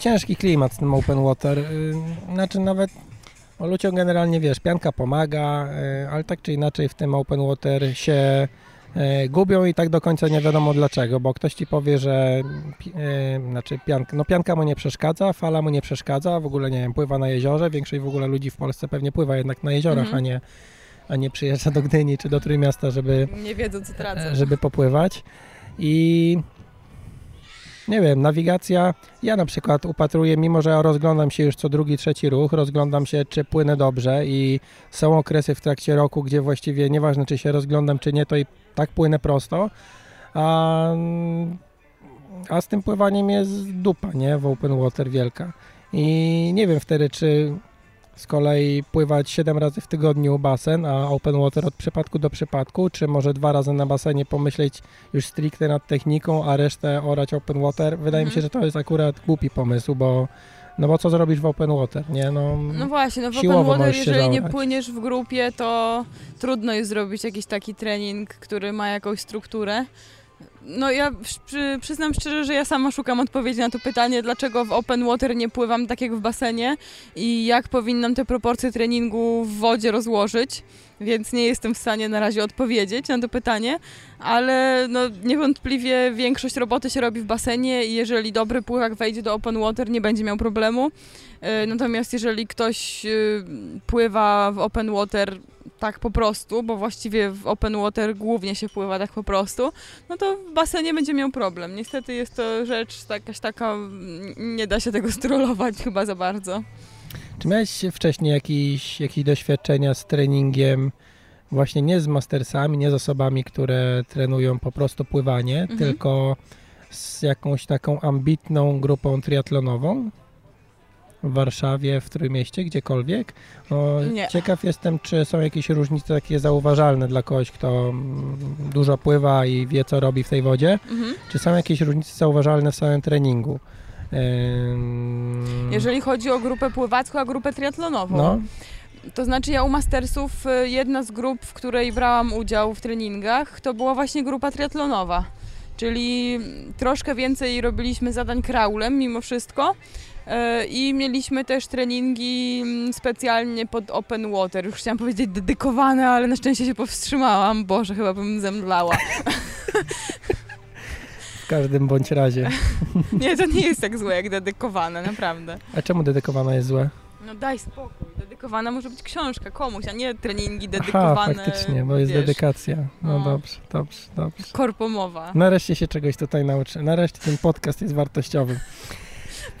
Ciężki klimat z tym open water. y, Znaczy nawet o ludziom generalnie wiesz, pianka pomaga, y, ale tak czy inaczej w tym open water się y, gubią i tak do końca nie wiadomo dlaczego, bo ktoś ci powie, że znaczy pianka, no pianka mu nie przeszkadza, fala mu nie przeszkadza, w ogóle nie wiem, pływa na jeziorze, większość w ogóle ludzi w Polsce pewnie pływa jednak na jeziorach, Mhm. a nie a nie przyjeżdża do Gdyni czy do Trójmiasta, żeby Nie wiedzą, co tracą. żeby popływać. I nie wiem, nawigacja. Ja na przykład upatruję, mimo że rozglądam się już co drugi, trzeci ruch, rozglądam się, czy płynę dobrze i są okresy w trakcie roku, gdzie właściwie nieważne, czy się rozglądam, czy nie, to i tak płynę prosto. A, a z tym pływaniem jest dupa, nie? W open water wielka. I nie wiem wtedy, czy z kolei pływać 7 razy w tygodniu basen, a open water od przypadku do przypadku, czy może dwa razy na basenie pomyśleć już stricte nad techniką, a resztę orać open water. Wydaje mi Mhm. się, że to jest akurat głupi pomysł, bo no bo co zrobisz w open water, nie? No, No właśnie, no w open water, jeżeli nie płyniesz w grupie, to trudno jest zrobić jakiś taki trening, który ma jakąś strukturę. No ja przy, przyznam szczerze, że ja sama szukam odpowiedzi na to pytanie, dlaczego w open water nie pływam tak jak w basenie i jak powinnam te proporcje treningu w wodzie rozłożyć, więc nie jestem w stanie na razie odpowiedzieć na to pytanie, ale no niewątpliwie większość roboty się robi w basenie i jeżeli dobry pływak wejdzie do open water, nie będzie miał problemu. E, Natomiast jeżeli ktoś y, pływa w open water tak po prostu, bo właściwie w open water głównie się pływa tak po prostu, no to w basenie będzie miał problem. Niestety jest to rzecz jakaś taka, mm, nie da się tego strollować chyba za bardzo. Czy miałeś wcześniej jakieś, jakieś doświadczenia z treningiem, właśnie nie z mastersami, nie z osobami, które trenują po prostu pływanie, Mhm. tylko z jakąś taką ambitną grupą triatlonową? W Warszawie, w Trójmieście, gdziekolwiek. Nie. Ciekaw jestem, czy są jakieś różnice takie zauważalne dla kogoś, kto dużo pływa i wie, co robi w tej wodzie. Mhm. Czy są jakieś różnice zauważalne w samym treningu? Ym, Jeżeli chodzi o grupę pływacką, a grupę triatlonową. no, To znaczy ja u Mastersów y, jedna z grup, w której brałam udział w treningach, to była właśnie grupa triatlonowa. Czyli troszkę więcej robiliśmy zadań kraulem mimo wszystko. Y, I mieliśmy też treningi mm, specjalnie pod open water. Już chciałam powiedzieć dedykowane, ale na szczęście się powstrzymałam. Boże, chyba bym zemdlała. W każdym bądź razie. Nie, to nie jest tak złe jak dedykowane, naprawdę. A czemu dedykowana jest złe? No daj spokój. Dedykowana może być książka komuś, a nie treningi Aha, dedykowane. faktycznie, bo jest wiesz, dedykacja. No, No. dobrze, dobrze, dobrze. Korpomowa. Nareszcie się czegoś tutaj nauczy. Nareszcie ten podcast jest wartościowy.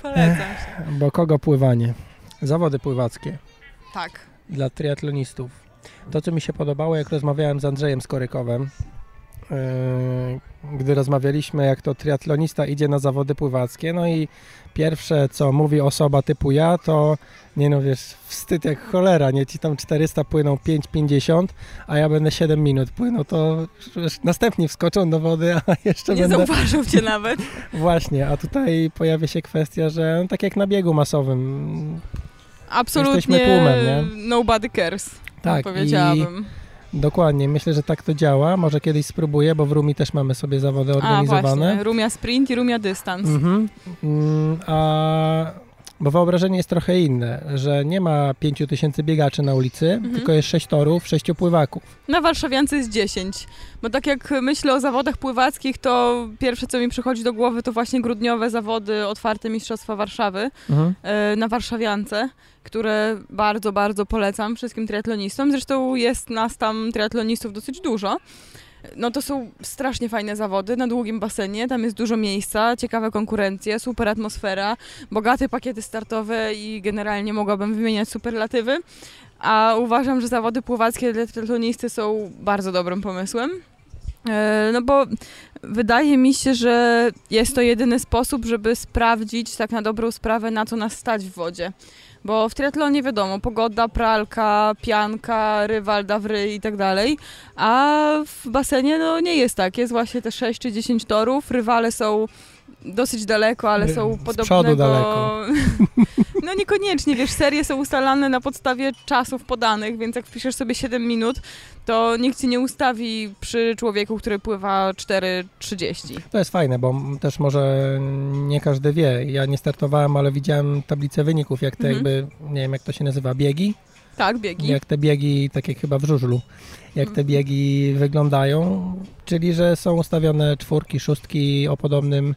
Polecam się. Bo kogo pływanie? Zawody pływackie Tak. dla triatlonistów. To, co mi się podobało, jak rozmawiałem z Andrzejem Skorykowem, gdy rozmawialiśmy, jak to triatlonista idzie na zawody pływackie, no i pierwsze, co mówi osoba typu ja, to nie no wiesz, wstyd jak cholera, nie? Ci tam 400 płyną 5,50, a ja będę 7 minut płynął, to następni wskoczą do wody, a jeszcze Nie będę... zauważył cię nawet. Właśnie, a tutaj pojawia się kwestia, że no, tak jak na biegu masowym, Absolutnie tłumem, nie? nobody cares, tak, powiedziałabym. i dokładnie, myślę, że tak to działa, może kiedyś spróbuję, bo w Rumi też mamy sobie zawody A organizowane. właśnie, rumia sprint i rumia dystans. Mhm. Mm, a, bo wyobrażenie jest trochę inne, że nie ma 5 tysięcy biegaczy na ulicy, Mhm. tylko jest 6 torów, 6 pływaków. Na Warszawiance jest 10. Bo tak jak myślę o zawodach pływackich, to pierwsze co mi przychodzi do głowy to właśnie grudniowe zawody otwarte Mistrzostwa Warszawy. Mhm. e, na Warszawiance, które bardzo, bardzo polecam wszystkim triatlonistom. Zresztą jest nas tam triatlonistów dosyć dużo. No to są strasznie fajne zawody na długim basenie, tam jest dużo miejsca, ciekawe konkurencje, super atmosfera, bogate pakiety startowe i generalnie mogłabym wymieniać superlatywy. A uważam, że zawody pływackie dla triatlonisty są bardzo dobrym pomysłem. E, No bo wydaje mi się, że jest to jedyny sposób, żeby sprawdzić tak na dobrą sprawę, na co nas stać w wodzie. Bo w triatlonie wiadomo, pogoda, pralka, pianka, rywal, dawry i tak dalej, a w basenie no nie jest tak. Jest właśnie te 6 czy 10 torów, rywale są dosyć daleko, ale są z podobnego... daleko. No niekoniecznie, wiesz, serie są ustalane na podstawie czasów podanych, więc jak wpiszesz sobie 7 minut, to nikt ci nie ustawi przy człowieku, który pływa 4.30. To jest fajne, bo też może nie każdy wie. Ja nie startowałem, ale widziałem tablicę wyników, jak te Mhm. jakby, nie wiem jak to się nazywa, biegi? Tak, biegi. Jak te biegi, tak jak chyba w żużlu, jak te Mhm. biegi wyglądają, czyli że są ustawione czwórki, szóstki o podobnym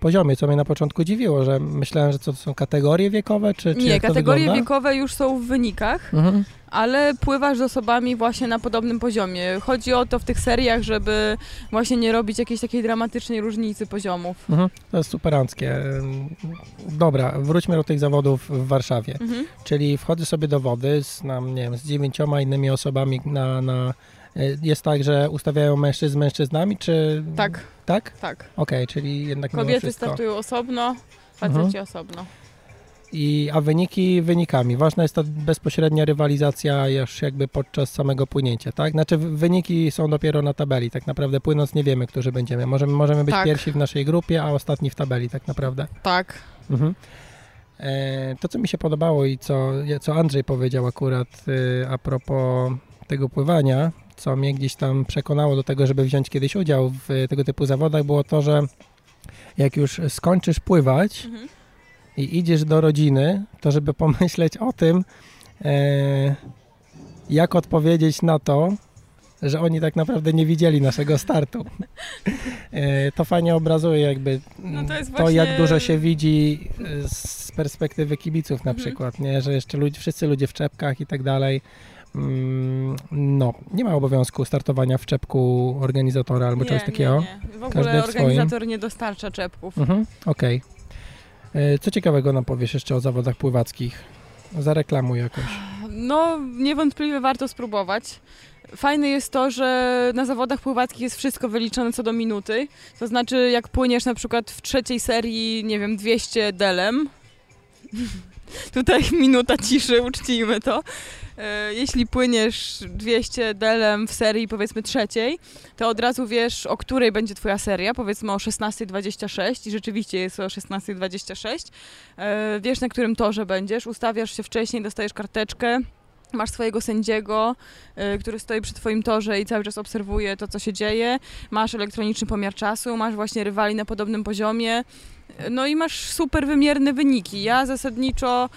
poziomie, co mnie na początku dziwiło, że myślałem, że to są kategorie wiekowe, czy, czy Nie, kategorie wiekowe już są w wynikach, Mhm. ale pływasz z osobami właśnie na podobnym poziomie. Chodzi o to w tych seriach, żeby właśnie nie robić jakiejś takiej dramatycznej różnicy poziomów. Mhm. To jest superanckie. Dobra, wróćmy do tych zawodów w Warszawie. Mhm. Czyli wchodzę sobie do wody z, nam, nie wiem, z dziewięcioma innymi osobami na, na... y, Jest tak, że ustawiają mężczyzn z mężczyznami, czy... Tak, Tak? tak. Okej, czyli jednak Kobiety startują osobno, faceci Mhm. osobno. I, a wyniki wynikami. Ważna jest ta bezpośrednia rywalizacja już jakby podczas samego płynięcia, tak? Znaczy wyniki są dopiero na tabeli, tak naprawdę płynąc nie wiemy, którzy będziemy. Możemy, możemy być Tak. pierwsi w naszej grupie, a ostatni w tabeli tak naprawdę. Tak. Mhm. E, to, co mi się podobało i co, co Andrzej powiedział akurat y, a propos tego pływania, co mnie gdzieś tam przekonało do tego, żeby wziąć kiedyś udział w y, tego typu zawodach, było to, że jak już skończysz pływać, Mhm. i idziesz do rodziny, to żeby pomyśleć o tym, e, jak odpowiedzieć na to, że oni tak naprawdę nie widzieli naszego startu. E, to fajnie obrazuje jakby No to jest to, właśnie- jak dużo się widzi e, z perspektywy kibiców na Mhm. przykład, nie? że jeszcze ludzie, wszyscy ludzie w czepkach i tak dalej. Mm, No, nie ma obowiązku startowania w czepku organizatora albo nie, czegoś takiego. Nie, nie. W Każdy ogóle swoim. organizator nie dostarcza czepków. Mhm, Okej. E, Co ciekawego nam powiesz jeszcze o zawodach pływackich? Zareklamuj jakoś. No, niewątpliwie warto spróbować. Fajne jest to, że na zawodach pływackich jest wszystko wyliczone co do minuty. To znaczy, jak płyniesz na przykład w trzeciej serii, nie wiem, 200 delem, tutaj minuta ciszy, uczcijmy to. E, Jeśli płyniesz 200 delem w serii powiedzmy trzeciej, to od razu wiesz, o której będzie twoja seria, powiedzmy o 16.26 i rzeczywiście jest o 16.26. E, Wiesz, na którym torze będziesz, ustawiasz się wcześniej, dostajesz karteczkę, Masz swojego sędziego, y, który stoi przy twoim torze i cały czas obserwuje to, co się dzieje. Masz elektroniczny pomiar czasu, masz właśnie rywali na podobnym poziomie. No i masz super wymierne wyniki. Ja zasadniczo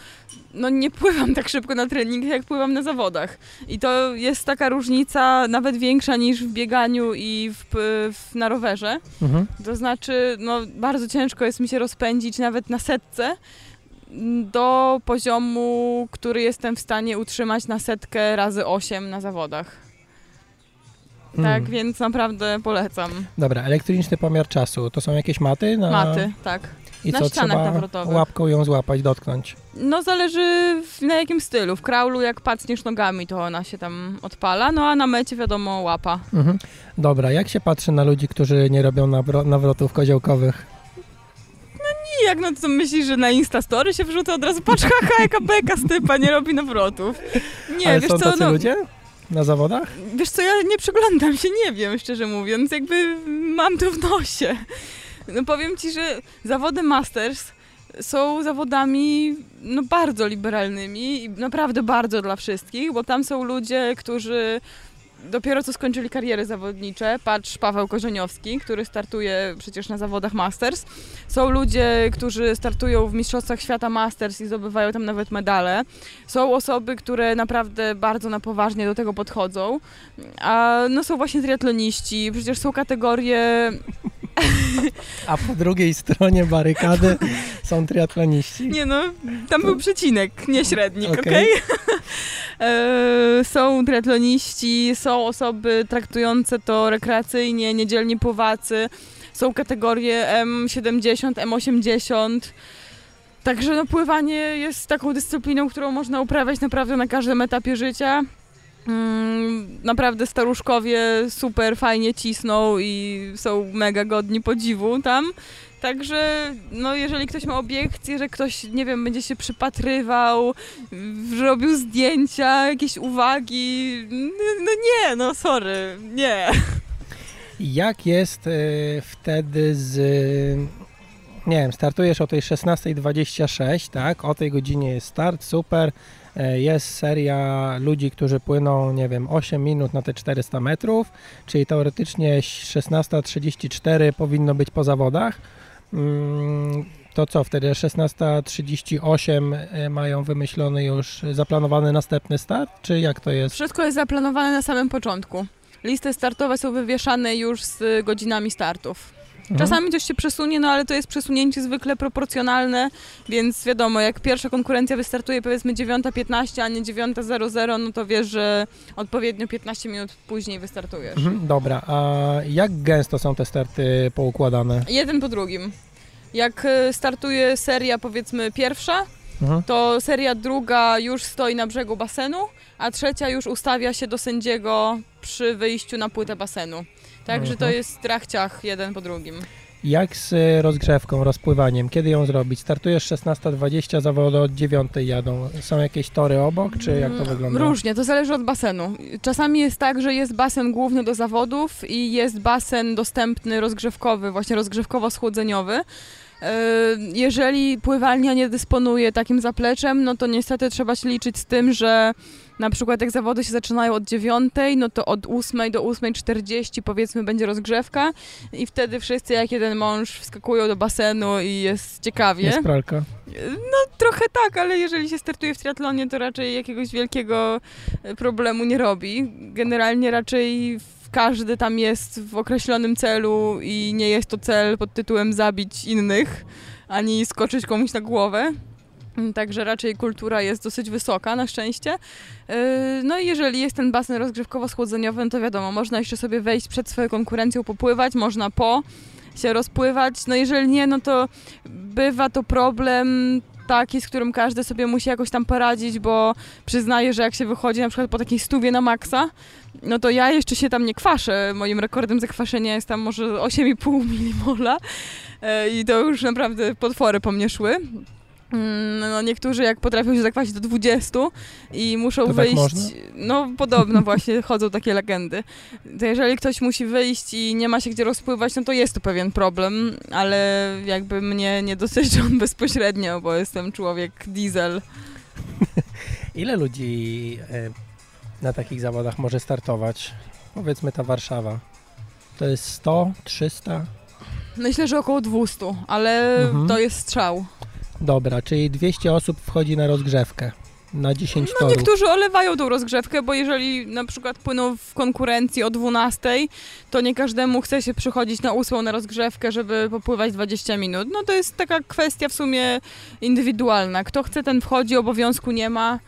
no nie pływam tak szybko na treningach, jak pływam na zawodach. I to jest taka różnica nawet większa niż w bieganiu i w, w, na rowerze. Mhm. To znaczy, no bardzo ciężko jest mi się rozpędzić nawet na setce do poziomu, który jestem w stanie utrzymać na setkę razy 8 na zawodach. Tak, Mm. więc naprawdę polecam. Dobra, elektroniczny pomiar czasu. To są jakieś maty? Na... Maty, tak. I na co, ścianach trzeba nawrotowych. łapką ją złapać, dotknąć? No zależy w, na jakim stylu. W kraulu jak pacniesz nogami, to ona się tam odpala, no a na mecie wiadomo łapa. Mhm. Dobra, jak się patrzy na ludzi, którzy nie robią nawro- nawrotów koziołkowych? I jak no to myślisz, że na Instastory się wrzuca od razu, patrz, haha, jaka beka z typa, nie robi nawrotów. Nie, Ale wiesz są co, tacy no, ludzie na zawodach? Wiesz co, ja nie przyglądam się, nie wiem, szczerze mówiąc, jakby mam to w nosie. No powiem ci, że zawody Masters są zawodami no, bardzo liberalnymi i naprawdę bardzo dla wszystkich, bo tam są ludzie, którzy dopiero co skończyli kariery zawodnicze. Patrz, Paweł Korzeniowski, który startuje przecież na zawodach Masters. Są ludzie, którzy startują w Mistrzostwach Świata Masters i zdobywają tam nawet medale. Są osoby, które naprawdę bardzo na poważnie do tego podchodzą. A no są właśnie triatloniści, przecież są kategorie A po drugiej stronie barykady są triatloniści. Nie no, tam był przecinek, nie średnik, Okej. okej? E, są triatloniści, są osoby traktujące to rekreacyjnie, niedzielni pływacy, są kategorie M70, M80. Także no, pływanie jest taką dyscypliną, którą można uprawiać naprawdę na każdym etapie życia. Mm, Naprawdę staruszkowie super fajnie cisną i są mega godni podziwu tam. Także, no jeżeli ktoś ma obiekcje, że ktoś, nie wiem, będzie się przypatrywał, robił zdjęcia, jakieś uwagi, no nie, no sorry, nie. Jak jest y, wtedy z... Nie wiem, startujesz o tej 16.26, tak? O tej godzinie jest start, super. E, Jest seria ludzi, którzy płyną, nie wiem, 8 minut na te 400 metrów, czyli teoretycznie 16.34 powinno być po zawodach. Mm, To co wtedy? 16.38 e, mają wymyślony już zaplanowany następny start, czy jak to jest? Wszystko jest zaplanowane na samym początku. Listy startowe są wywieszane już z godzinami startów. Mhm. Czasami coś się przesunie, no ale to jest przesunięcie zwykle proporcjonalne, więc wiadomo, jak pierwsza konkurencja wystartuje powiedzmy 9.15, a nie 9.00, no to wiesz, że odpowiednio 15 minut później wystartujesz. Mhm, Dobra, a jak gęsto są te starty poukładane? Jeden po drugim. Jak e, startuje seria powiedzmy pierwsza, Mhm. to seria druga już stoi na brzegu basenu, a trzecia już ustawia się do sędziego przy wyjściu na płytę basenu. Także to Mhm. jest trachciach jeden po drugim. Jak z y, rozgrzewką, rozpływaniem? Kiedy ją zrobić? Startujesz 16.20, zawody od 9 jadą. Są jakieś tory obok, czy jak to Mm, wygląda? Różnie, to zależy od basenu. Czasami jest tak, że jest basen główny do zawodów i jest basen dostępny rozgrzewkowy, właśnie rozgrzewkowo-schłodzeniowy. Yy, Jeżeli pływalnia nie dysponuje takim zapleczem, no to niestety trzeba się liczyć z tym, że na przykład jak zawody się zaczynają od 9, no to od 8 do 8.40 powiedzmy będzie rozgrzewka i wtedy wszyscy jak jeden mąż wskakują do basenu i jest ciekawie. Jest pralka. No trochę tak, ale jeżeli się startuje w triatlonie, to raczej jakiegoś wielkiego e, problemu nie robi. Generalnie raczej każdy tam jest w określonym celu i nie jest to cel pod tytułem zabić innych, ani skoczyć komuś na głowę. Mm, Także raczej kultura jest dosyć wysoka, na szczęście. Yy, No i jeżeli jest ten basen rozgrzewkowo-schłodzeniowy, no to wiadomo, można jeszcze sobie wejść przed swoją konkurencją, popływać, można po się rozpływać. No jeżeli nie, no to bywa to problem taki, z którym każdy sobie musi jakoś tam poradzić, bo przyznaję, że jak się wychodzi na przykład po takiej stówie na maksa, no to ja jeszcze się tam nie kwaszę. Moim rekordem zakwaszenia jest tam może 8,5 milimola e, i to już naprawdę potwory po mnie szły. Mm, No niektórzy jak potrafią się zakwasić do 20 i muszą To tak wyjść. można? No podobno właśnie chodzą takie legendy. To jeżeli ktoś musi wyjść i nie ma się gdzie rozpływać, no to jest to pewien problem, ale jakby mnie nie dotyczy on bezpośrednio, bo jestem człowiek diesel. Ile ludzi e, na takich zawodach może startować? Powiedzmy ta Warszawa. To jest 100, 300? Myślę, że około 200, ale Mhm. to jest strzał. Dobra, czyli 200 osób wchodzi na rozgrzewkę. Na 10 No torów. niektórzy olewają tą rozgrzewkę, bo jeżeli na przykład płyną w konkurencji o 12, to nie każdemu chce się przychodzić na 8 na rozgrzewkę, żeby popływać 20 minut. No to jest taka kwestia w sumie indywidualna. Kto chce, ten wchodzi, obowiązku nie ma.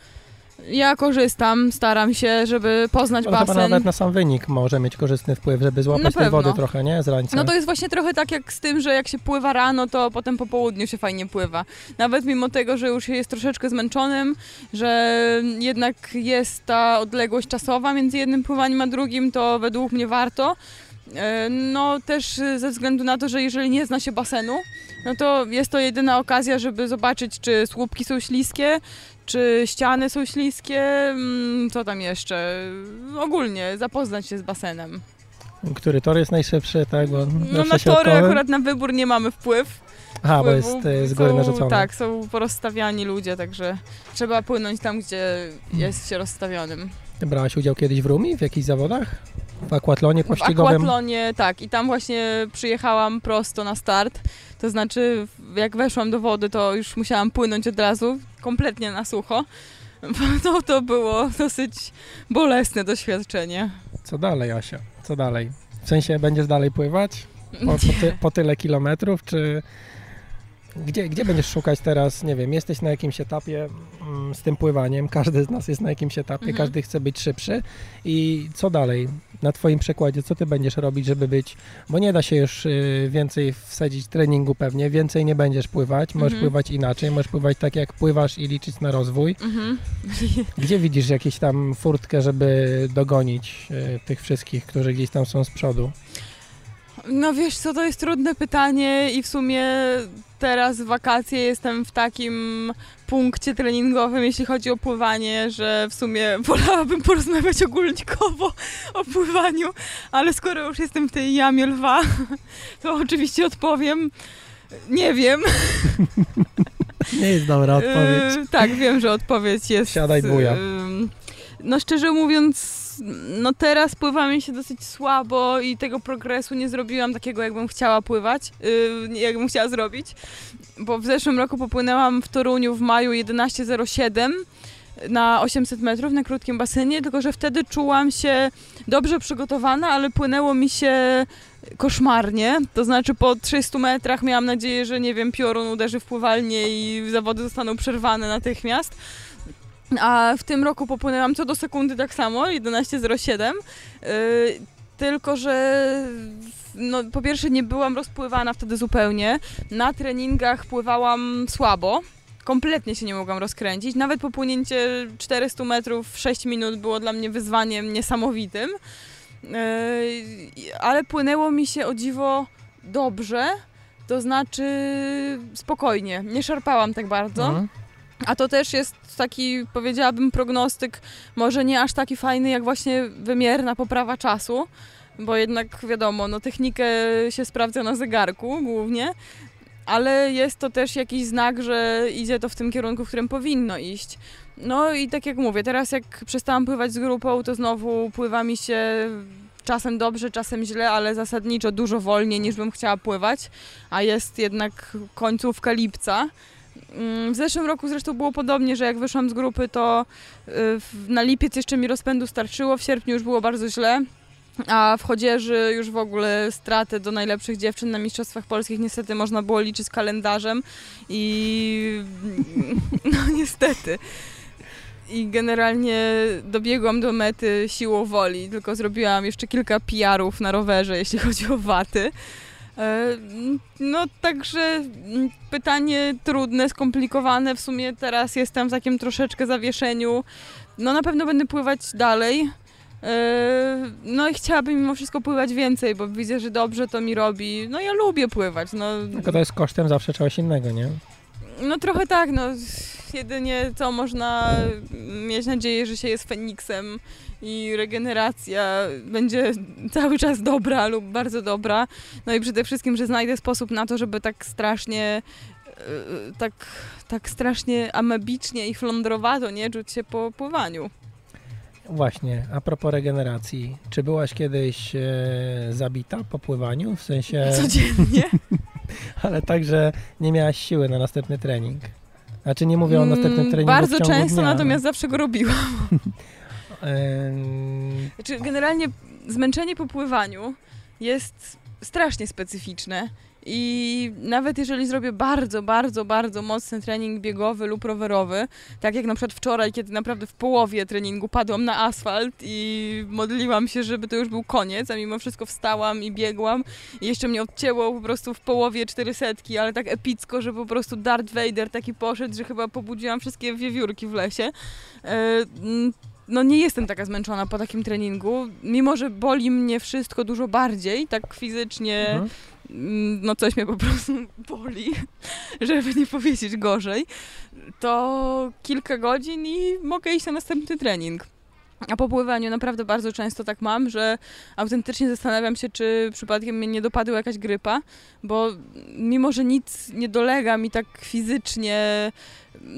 Ja korzystam, staram się, żeby poznać No, basen. nawet na sam wynik może mieć korzystny wpływ, żeby złapać tej wody trochę, nie? Z rańca. No to jest właśnie trochę tak jak z tym, że jak się pływa rano, to potem po południu się fajnie pływa. Nawet mimo tego, że już się jest troszeczkę zmęczonym, że jednak jest ta odległość czasowa między jednym pływaniem a drugim, to według mnie warto. E, No też ze względu na to, że jeżeli nie zna się basenu, no to jest to jedyna okazja, żeby zobaczyć, czy słupki są śliskie, czy ściany są śliskie, mm, co tam jeszcze. Ogólnie zapoznać się z basenem. Który tor jest najszybszy, tak? Bo No na tory akurat na wybór nie mamy wpływ. Aha, bo jest z góry Są- narzucony. Tak, są porozstawiani ludzie, także trzeba płynąć tam, gdzie jest się rozstawionym. Brałaś udział kiedyś w Rumi, w jakichś zawodach? W akwatlonie W pościgowym? akwatlonie, tak, i tam właśnie przyjechałam prosto na start. To znaczy, jak weszłam do wody, to już musiałam płynąć od razu, kompletnie na sucho. To, to było dosyć bolesne doświadczenie. Co dalej, Asia? Co dalej? W sensie będziesz dalej pływać? Po, po, ty, po tyle kilometrów, czy... Gdzie, gdzie będziesz szukać teraz, nie wiem, jesteś na jakimś etapie mm, z tym pływaniem, każdy z nas jest na jakimś etapie, Mhm. każdy chce być szybszy i co dalej? Na twoim przykładzie, co ty będziesz robić, żeby być, bo nie da się już y, więcej wsadzić treningu pewnie, więcej nie będziesz pływać, możesz Mhm. pływać inaczej, możesz pływać tak jak pływasz i liczyć na rozwój. Mhm. Gdzie widzisz jakieś tam furtkę, żeby dogonić y, tych wszystkich, którzy gdzieś tam są z przodu? No wiesz co, to jest trudne pytanie i w sumie teraz w wakacje jestem w takim punkcie treningowym, jeśli chodzi o pływanie, że w sumie wolałabym porozmawiać ogólnikowo o pływaniu, ale skoro już jestem w tej jamie lwa, to oczywiście odpowiem. Nie wiem. Nie jest dobra odpowiedź. Yy, tak, wiem, że odpowiedź jest. Siadaj, buja. no szczerze mówiąc, no teraz pływa mi się dosyć słabo i tego progresu nie zrobiłam takiego, jakbym chciała pływać, yy, jakbym chciała zrobić, bo w zeszłym roku popłynęłam w Toruniu w maju 11.07 na 800 metrów na krótkim basenie, tylko że wtedy czułam się dobrze przygotowana, ale płynęło mi się koszmarnie. To znaczy po 300 metrach miałam nadzieję, że nie wiem, piorun uderzy w pływalnię i zawody zostaną przerwane natychmiast. A w tym roku popłynęłam co do sekundy tak samo, 11.07. Yy, tylko, że no, po pierwsze nie byłam rozpływana wtedy zupełnie. Na treningach pływałam słabo. Kompletnie się nie mogłam rozkręcić. Nawet popłynięcie 400 metrów w 6 minut było dla mnie wyzwaniem niesamowitym. Yy, ale płynęło mi się o dziwo dobrze, to znaczy spokojnie, nie szarpałam tak bardzo. Mhm. A to też jest taki, powiedziałabym, prognostyk, może nie aż taki fajny, jak właśnie wymierna poprawa czasu, bo jednak wiadomo, no technikę się sprawdza na zegarku głównie, ale jest to też jakiś znak, że idzie to w tym kierunku, w którym powinno iść. No i tak jak mówię, teraz jak przestałam pływać z grupą, to znowu pływa mi się czasem dobrze, czasem źle, ale zasadniczo dużo wolniej niż bym chciała pływać, a jest jednak końcówka lipca. Mm, W zeszłym roku zresztą było podobnie, że jak wyszłam z grupy, to y, na lipiec jeszcze mi rozpędu starczyło, w sierpniu już było bardzo źle, a w chodzieży już w ogóle straty do najlepszych dziewczyn na Mistrzostwach Polskich niestety można było liczyć z kalendarzem i no niestety. I generalnie dobiegłam do mety siłą woli, tylko zrobiłam jeszcze kilka PR-ów na rowerze, jeśli chodzi o waty. E, No także mm, pytanie trudne, skomplikowane. W sumie teraz jestem w takim troszeczkę zawieszeniu. No na pewno będę pływać dalej. E, No i chciałabym mimo wszystko pływać więcej, bo widzę, że dobrze to mi robi. No ja lubię pływać. No, Tylko to jest kosztem zawsze czegoś innego, nie? No trochę tak, no jedynie co można mieć nadzieję, że się jest Feniksem i regeneracja będzie cały czas dobra lub bardzo dobra. No i przede wszystkim, że znajdę sposób na to, żeby tak strasznie y, tak, tak strasznie amebicznie i flądrowato, nie? Czuć się po pływaniu. Właśnie, a propos regeneracji, czy byłaś kiedyś e, zabita po pływaniu? W sensie, Codziennie. ale także nie miałaś siły na następny trening. Znaczy nie mówię o następnym Mm, treningu Bardzo często, dnia. natomiast zawsze go robiłam. Znaczy, generalnie zmęczenie po pływaniu jest strasznie specyficzne. I nawet jeżeli zrobię bardzo, bardzo, bardzo mocny trening biegowy lub rowerowy, tak jak na przykład wczoraj, kiedy naprawdę w połowie treningu padłam na asfalt i modliłam się, żeby to już był koniec, a mimo wszystko wstałam i biegłam i jeszcze mnie odcięło po prostu w połowie cztery setki, ale tak epicko, że po prostu Darth Vader taki poszedł, że chyba pobudziłam wszystkie wiewiórki w lesie. E, no nie jestem taka zmęczona po takim treningu, mimo że boli mnie wszystko dużo bardziej, tak fizycznie, mhm. Mm, no coś mnie po prostu boli, żeby nie powiedzieć gorzej, to kilka godzin i mogę iść na następny trening. A po pływaniu naprawdę bardzo często tak mam, że autentycznie zastanawiam się, czy przypadkiem mnie nie dopadła jakaś grypa, bo mimo, że nic nie dolega mi tak fizycznie,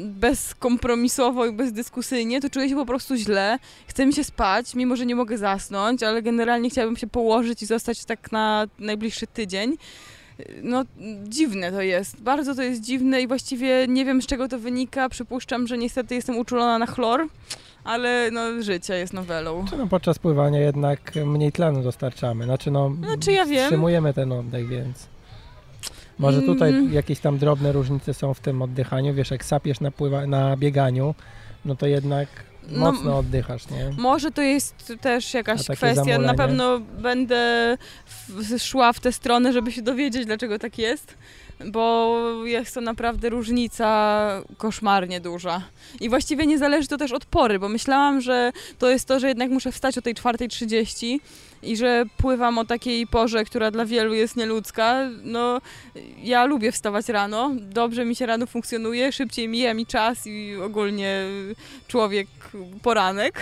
bezkompromisowo i bezdyskusyjnie, to czuję się po prostu źle. Chce mi się spać, mimo że nie mogę zasnąć, ale generalnie chciałabym się położyć i zostać tak na najbliższy tydzień. No, dziwne to jest. Bardzo to jest dziwne i właściwie nie wiem z czego to wynika. Przypuszczam, że niestety jestem uczulona na chlor, ale no, życie jest nowelą. Czy no podczas pływania jednak mniej tlenu dostarczamy. Znaczy no, Znaczy ja wiem. wstrzymujemy ten oddech, więc może tutaj Mm. jakieś tam drobne różnice są w tym oddychaniu. Wiesz, jak sapiesz na, pływa, na bieganiu, no to jednak No, mocno oddychasz, nie? Może to jest też jakaś kwestia. Na zamulenie? pewno będę w, szła w tę stronę, żeby się dowiedzieć, dlaczego tak jest. Bo jest to naprawdę różnica koszmarnie duża. I właściwie nie zależy to też od pory, bo myślałam, że to jest to, że jednak muszę wstać o tej 4.30 i że pływam o takiej porze, która dla wielu jest nieludzka. No, ja lubię wstawać rano, dobrze mi się rano funkcjonuje, szybciej mija mi czas i ogólnie człowiek poranek.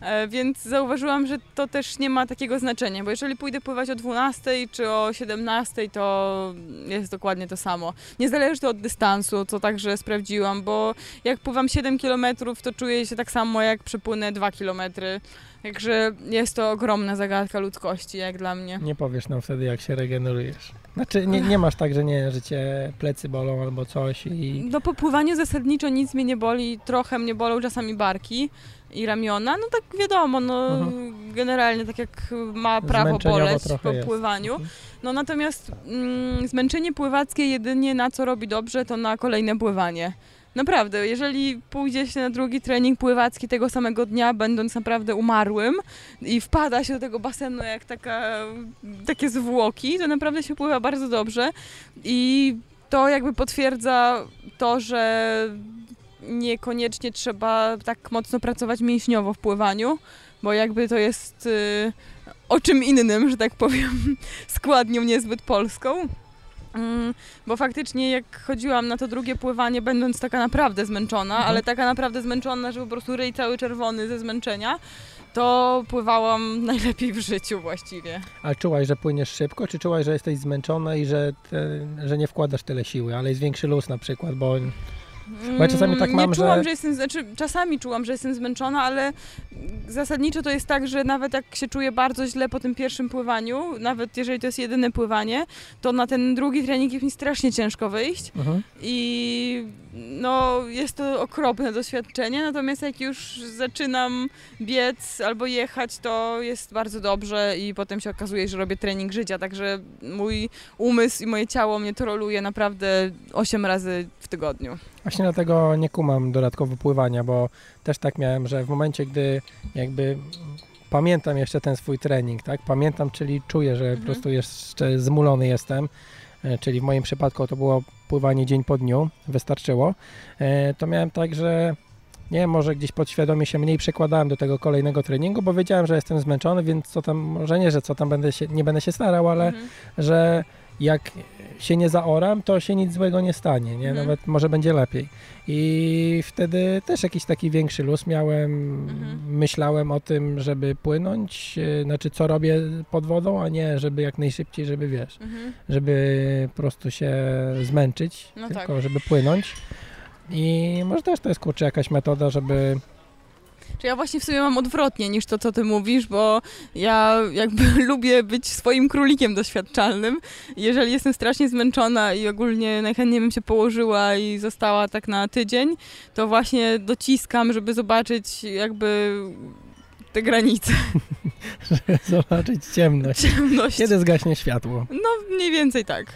E, Więc zauważyłam, że to też nie ma takiego znaczenia, bo jeżeli pójdę pływać o 12 czy o 17, to jest dokładnie to samo. Nie zależy to od dystansu, co także sprawdziłam, bo jak pływam 7 km, to czuję się tak samo, jak przepłynę 2 km. Także jest to ogromna zagadka ludzkości, jak dla mnie. Nie powiesz nam wtedy, jak się regenerujesz. Znaczy nie, nie masz tak, że nie, że cię plecy bolą albo coś i No po pływaniu zasadniczo nic mnie nie boli, trochę mnie bolą czasami barki i ramiona, no tak wiadomo, no Mhm. generalnie tak jak ma prawo boleć po pływaniu. Mhm. No natomiast mm, zmęczenie pływackie jedynie na co robi dobrze, to na kolejne pływanie. Naprawdę, jeżeli pójdzie się na drugi trening pływacki tego samego dnia, będąc naprawdę umarłym i wpada się do tego basenu jak taka, takie zwłoki, to naprawdę się pływa bardzo dobrze i to jakby potwierdza to, że niekoniecznie trzeba tak mocno pracować mięśniowo w pływaniu, bo jakby to jest y, o czym innym, że tak powiem, składnią niezbyt polską. Mm, Bo faktycznie jak chodziłam na to drugie pływanie, będąc taka naprawdę zmęczona, Mhm. ale taka naprawdę zmęczona, że po prostu ryj cały czerwony ze zmęczenia, to pływałam najlepiej w życiu właściwie. Ale czułaś, że płyniesz szybko, czy czułaś, że jesteś zmęczona i że, te, że nie wkładasz tyle siły, ale jest większy luz na przykład, bo Bo ja czasami tak Mm, mam, nie czułam, że- że jestem, znaczy czasami czułam, że jestem zmęczona, ale zasadniczo to jest tak, że nawet jak się czuję bardzo źle po tym pierwszym pływaniu, nawet jeżeli to jest jedyne pływanie, to na ten drugi trening jest mi strasznie ciężko wyjść mhm. i no jest to okropne doświadczenie, natomiast jak już zaczynam biec albo jechać, to jest bardzo dobrze i potem się okazuje, że robię trening życia, także mój umysł i moje ciało mnie troluje naprawdę 8 razy w tygodniu. Właśnie dlatego nie kumam dodatkowo pływania, bo też tak miałem, że w momencie, gdy jakby pamiętam jeszcze ten swój trening, tak? Pamiętam, czyli czuję, że Mhm. po prostu jeszcze zmulony jestem, e, czyli w moim przypadku to było pływanie dzień po dniu, wystarczyło, e, to miałem tak, że nie wiem, może gdzieś podświadomie się mniej przekładałem do tego kolejnego treningu, bo wiedziałem, że jestem zmęczony, więc co tam, może nie, że co tam będę się, nie będę się starał, ale Mhm. że jak się nie zaoram, to się nic złego nie stanie, nie? Mhm. Nawet może będzie lepiej. I wtedy też jakiś taki większy luz miałem, Mhm. myślałem o tym, żeby płynąć, e, znaczy co robię pod wodą, a nie żeby jak najszybciej, żeby wiesz, Mhm. żeby po prostu się zmęczyć, No tylko tak. żeby płynąć. I może też to jest kurczę jakaś metoda, żeby Czy ja właśnie w sumie mam odwrotnie niż to, co ty mówisz, bo ja jakby lubię być swoim królikiem doświadczalnym. Jeżeli jestem strasznie zmęczona i ogólnie najchętniej bym się położyła i została tak na tydzień, to właśnie dociskam, żeby zobaczyć jakby te granice, zobaczyć ciemność. ciemność. Kiedy zgaśnie światło? No mniej więcej tak.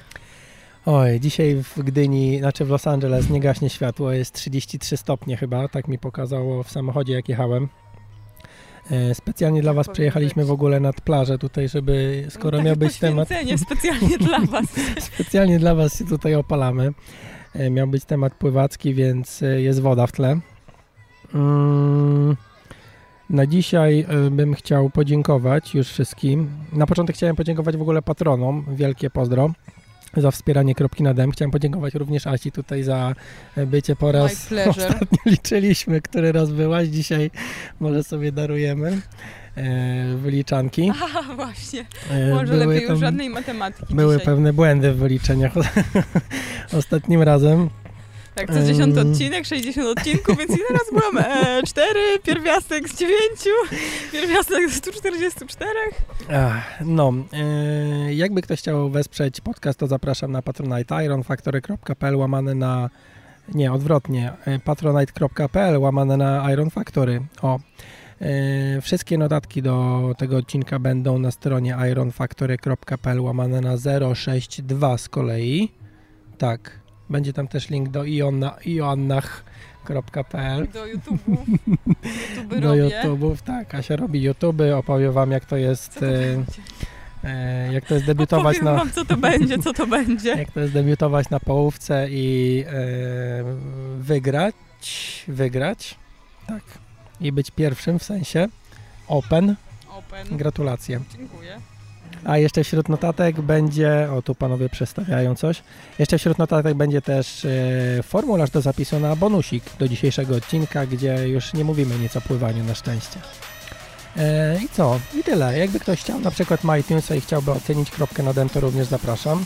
Oj, dzisiaj w Gdyni, znaczy w Los Angeles nie gaśnie światło, jest 33 stopnie chyba, tak mi pokazało w samochodzie jak jechałem. E, Specjalnie dla Was być. w ogóle nad plażę tutaj, żeby, skoro miał być temat, specjalnie dla was. specjalnie dla Was się tutaj opalamy. E, Miał być temat pływacki, więc e, jest woda w tle. Mm, Na dzisiaj bym chciał podziękować już wszystkim. Na początek chciałem podziękować w ogóle patronom. Wielkie pozdro za wspieranie kropki na dem. Chciałem podziękować również Asi tutaj za e, bycie po raz. Ostatnio liczyliśmy, który raz byłaś. Dzisiaj może sobie darujemy e, wyliczanki. Aha, właśnie. E, Może były lepiej już żadnej matematyki Były dzisiaj. pewne błędy w wyliczeniach ostatnim razem. Tak, co 10 Em. odcinek, 60 odcinków, więc ile raz byłam? E, 4, pierwiastek z 9, pierwiastek z 144. Ach, no, e, jakby ktoś chciał wesprzeć podcast, to zapraszam na Patronite, ironfactory.pl łamane na, nie, odwrotnie, e, patronite.pl łamane na Iron Factory. O, e, wszystkie notatki do tego odcinka będą na stronie ironfactory.pl łamane na 062 z kolei. Tak, będzie tam też link do ionna, ionnach.pl Do YouTube'u. YouTube do. YouTube'ów, tak, Asia robi YouTube'y, opowie wam jak to jest, to e, e, jak to jest debiutować Opowiem na, wam, co to będzie, co to będzie. jak to jest debiutować na połówce i e, wygrać, wygrać, tak, i być pierwszym w sensie open, Open. gratulacje. Dziękuję. A jeszcze wśród notatek będzie, o tu panowie przestawiają coś, jeszcze wśród notatek będzie też e, formularz do zapisu na bonusik do dzisiejszego odcinka, gdzie już nie mówimy nic o pływaniu na szczęście. E, I co? I tyle. Jakby ktoś chciał na przykład ma iTunesa i chciałby ocenić kropkę na to również zapraszam.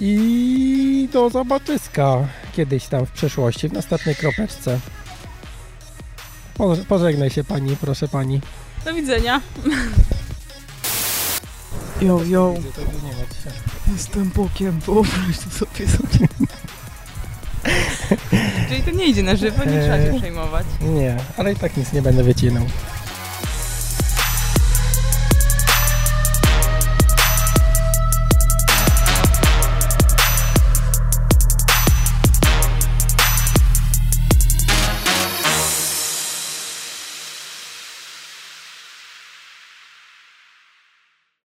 I do zobaczyska kiedyś tam w przyszłości, w następnej kropeczce. Po- Pożegnaj się pani, proszę pani. Do widzenia. Jo, jo, jestem bokiem, wyobraź to sobie sobie. Czyli to nie idzie na żywo, nie trzeba się Eee. przejmować. Nie, ale i tak nic nie będę wycinał.